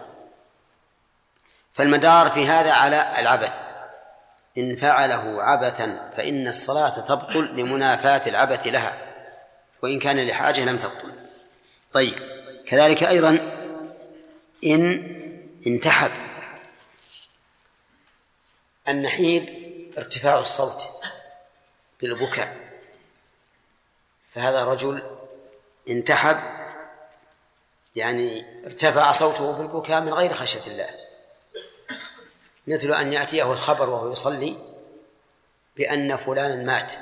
Speaker 1: فالمدار في هذا على العبث. إن فعله عبثا فإن الصلاة تبطل لمنافاة العبث لها وإن كان لحاجة لم تبطل. طيب. كذلك أيضا إن انتحب النحيب ارتفاع الصوت بالبكاء فهذا رجل انتحب يعني ارتفع صوته بالبكاء من غير خشية الله. مثل أن يأتيه الخبر وهو يصلي بأن فلانا مات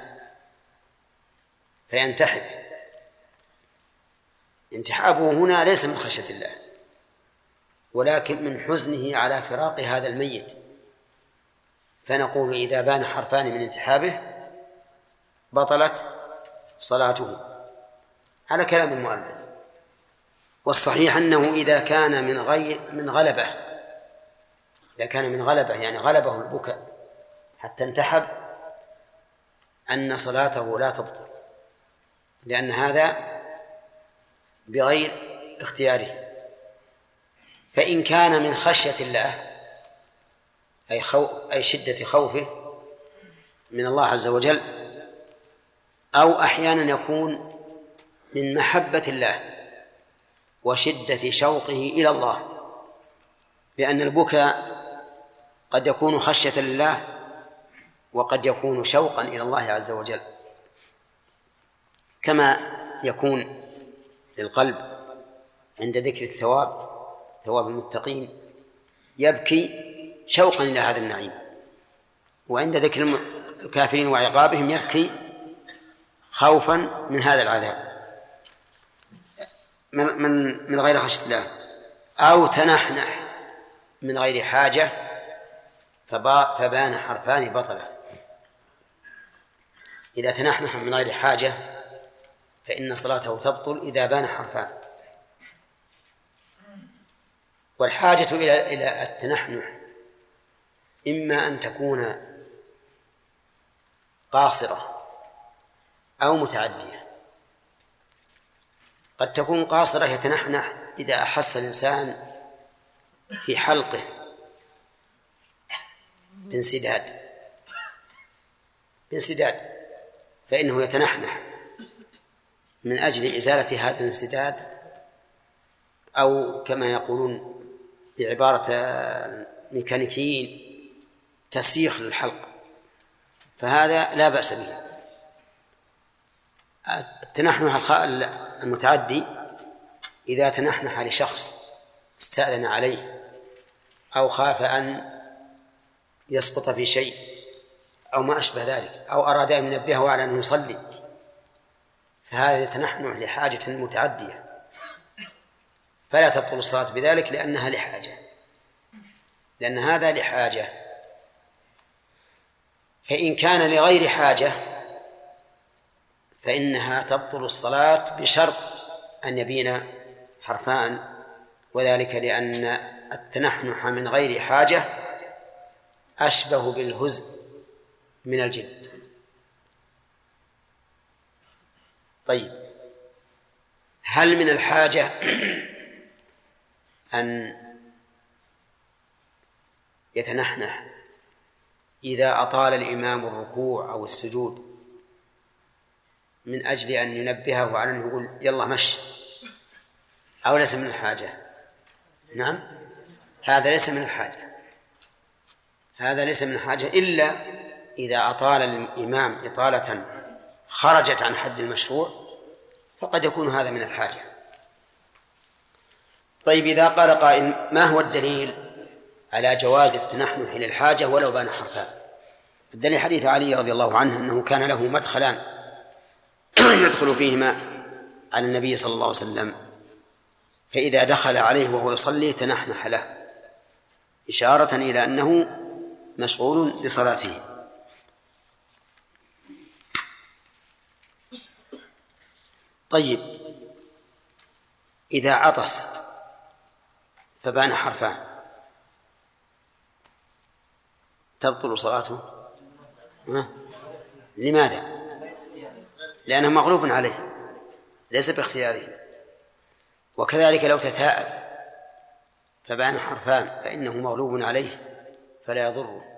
Speaker 1: فينتحب. انتحابه هنا ليس من خشية الله ولكن من حزنه على فراق هذا الميت. فنقول إذا بان حرفان من انتحابه بطلت صلاته. على كلام المؤلف. والصحيح أنه إذا كان من غير من غلبة إذا كان من غلبة يعني غلبه البكاء حتى انتحب أن صلاته لا تبطل. لأن هذا بغير اختياره. فإن كان من خشية الله أي خو أي شدة خوفه من الله عز وجل أو أحيانا يكون من محبة الله وشدة شوقه إلى الله لأن البكاء قد يكون خشية لله وقد يكون شوقا إلى الله عز وجل. كما يكون للقلب عند ذكر الثواب ثواب المتقين يبكي شوقا إلى هذا النعيم. وعند ذكر الكافرين وعقابهم يبكي خوفا من هذا العذاب. من من من غير خشية الله. أو تنحنح من غير حاجة فبان حرفان بطلت. إذا تنحنح من غير حاجة فإن صلاته تبطل إذا بان حرفان. والحاجة إلى إلى التنحنح إما أن تكون قاصرة أو متعدية. قد تكون قاصرة يتنحنح إذا أحس الإنسان في حلقه بانسداد. بانسداد. فإنه يتنحنح. من أجل إزالة هذا الانسداد أو كما يقولون بعبارة الميكانيكيين تسييخ للحلق. فهذا لا بأس به. التنحنح المتعدي إذا تنحنح لشخص استأذن عليه أو خاف أن يسقط في شيء أو ما أشبه ذلك أو أراد أن ينبهه على أنه يصلي. فهذا يتنحنح لحاجة متعدية. فلا تبطل الصلاة بذلك لأنها لحاجة. لأن هذا لحاجة. فإن كان لغير حاجة فإنها تبطل الصلاة بشرط أن يبين حرفان وذلك لأن التنحنح من غير حاجة أشبه بالهزء من الجد طيب. هل من الحاجة أن يتنحنح إذا أطال الإمام الركوع أو السجود من أجل أن ينبهه على أنه يقول يلا مش أو ليس من الحاجة؟ نعم. هذا ليس من الحاجة. هذا ليس من الحاجة إلا إذا أطال الإمام إطالة خرجت عن حد المشروع فقد يكون هذا من الحاجة. طيب إذا قال قائل ما هو الدليل على جواز التنحنح للحاجة ولو بان حرفان؟ الدليل حديث علي رضي الله عنه أنه كان له مدخلان يدخل فيهما على النبي صلى الله عليه وسلم فإذا دخل عليه وهو يصلي تنحنح له إشارة إلى أنه مشغول بصلاته طيب. إذا عطس فبان حرفان. تبطل صلاته؟ ها؟ لماذا؟ لأنه مغلوب عليه ليس باختياره. وكذلك لو تثاءب فبان حرفان فإنه مغلوب عليه فلا يضره.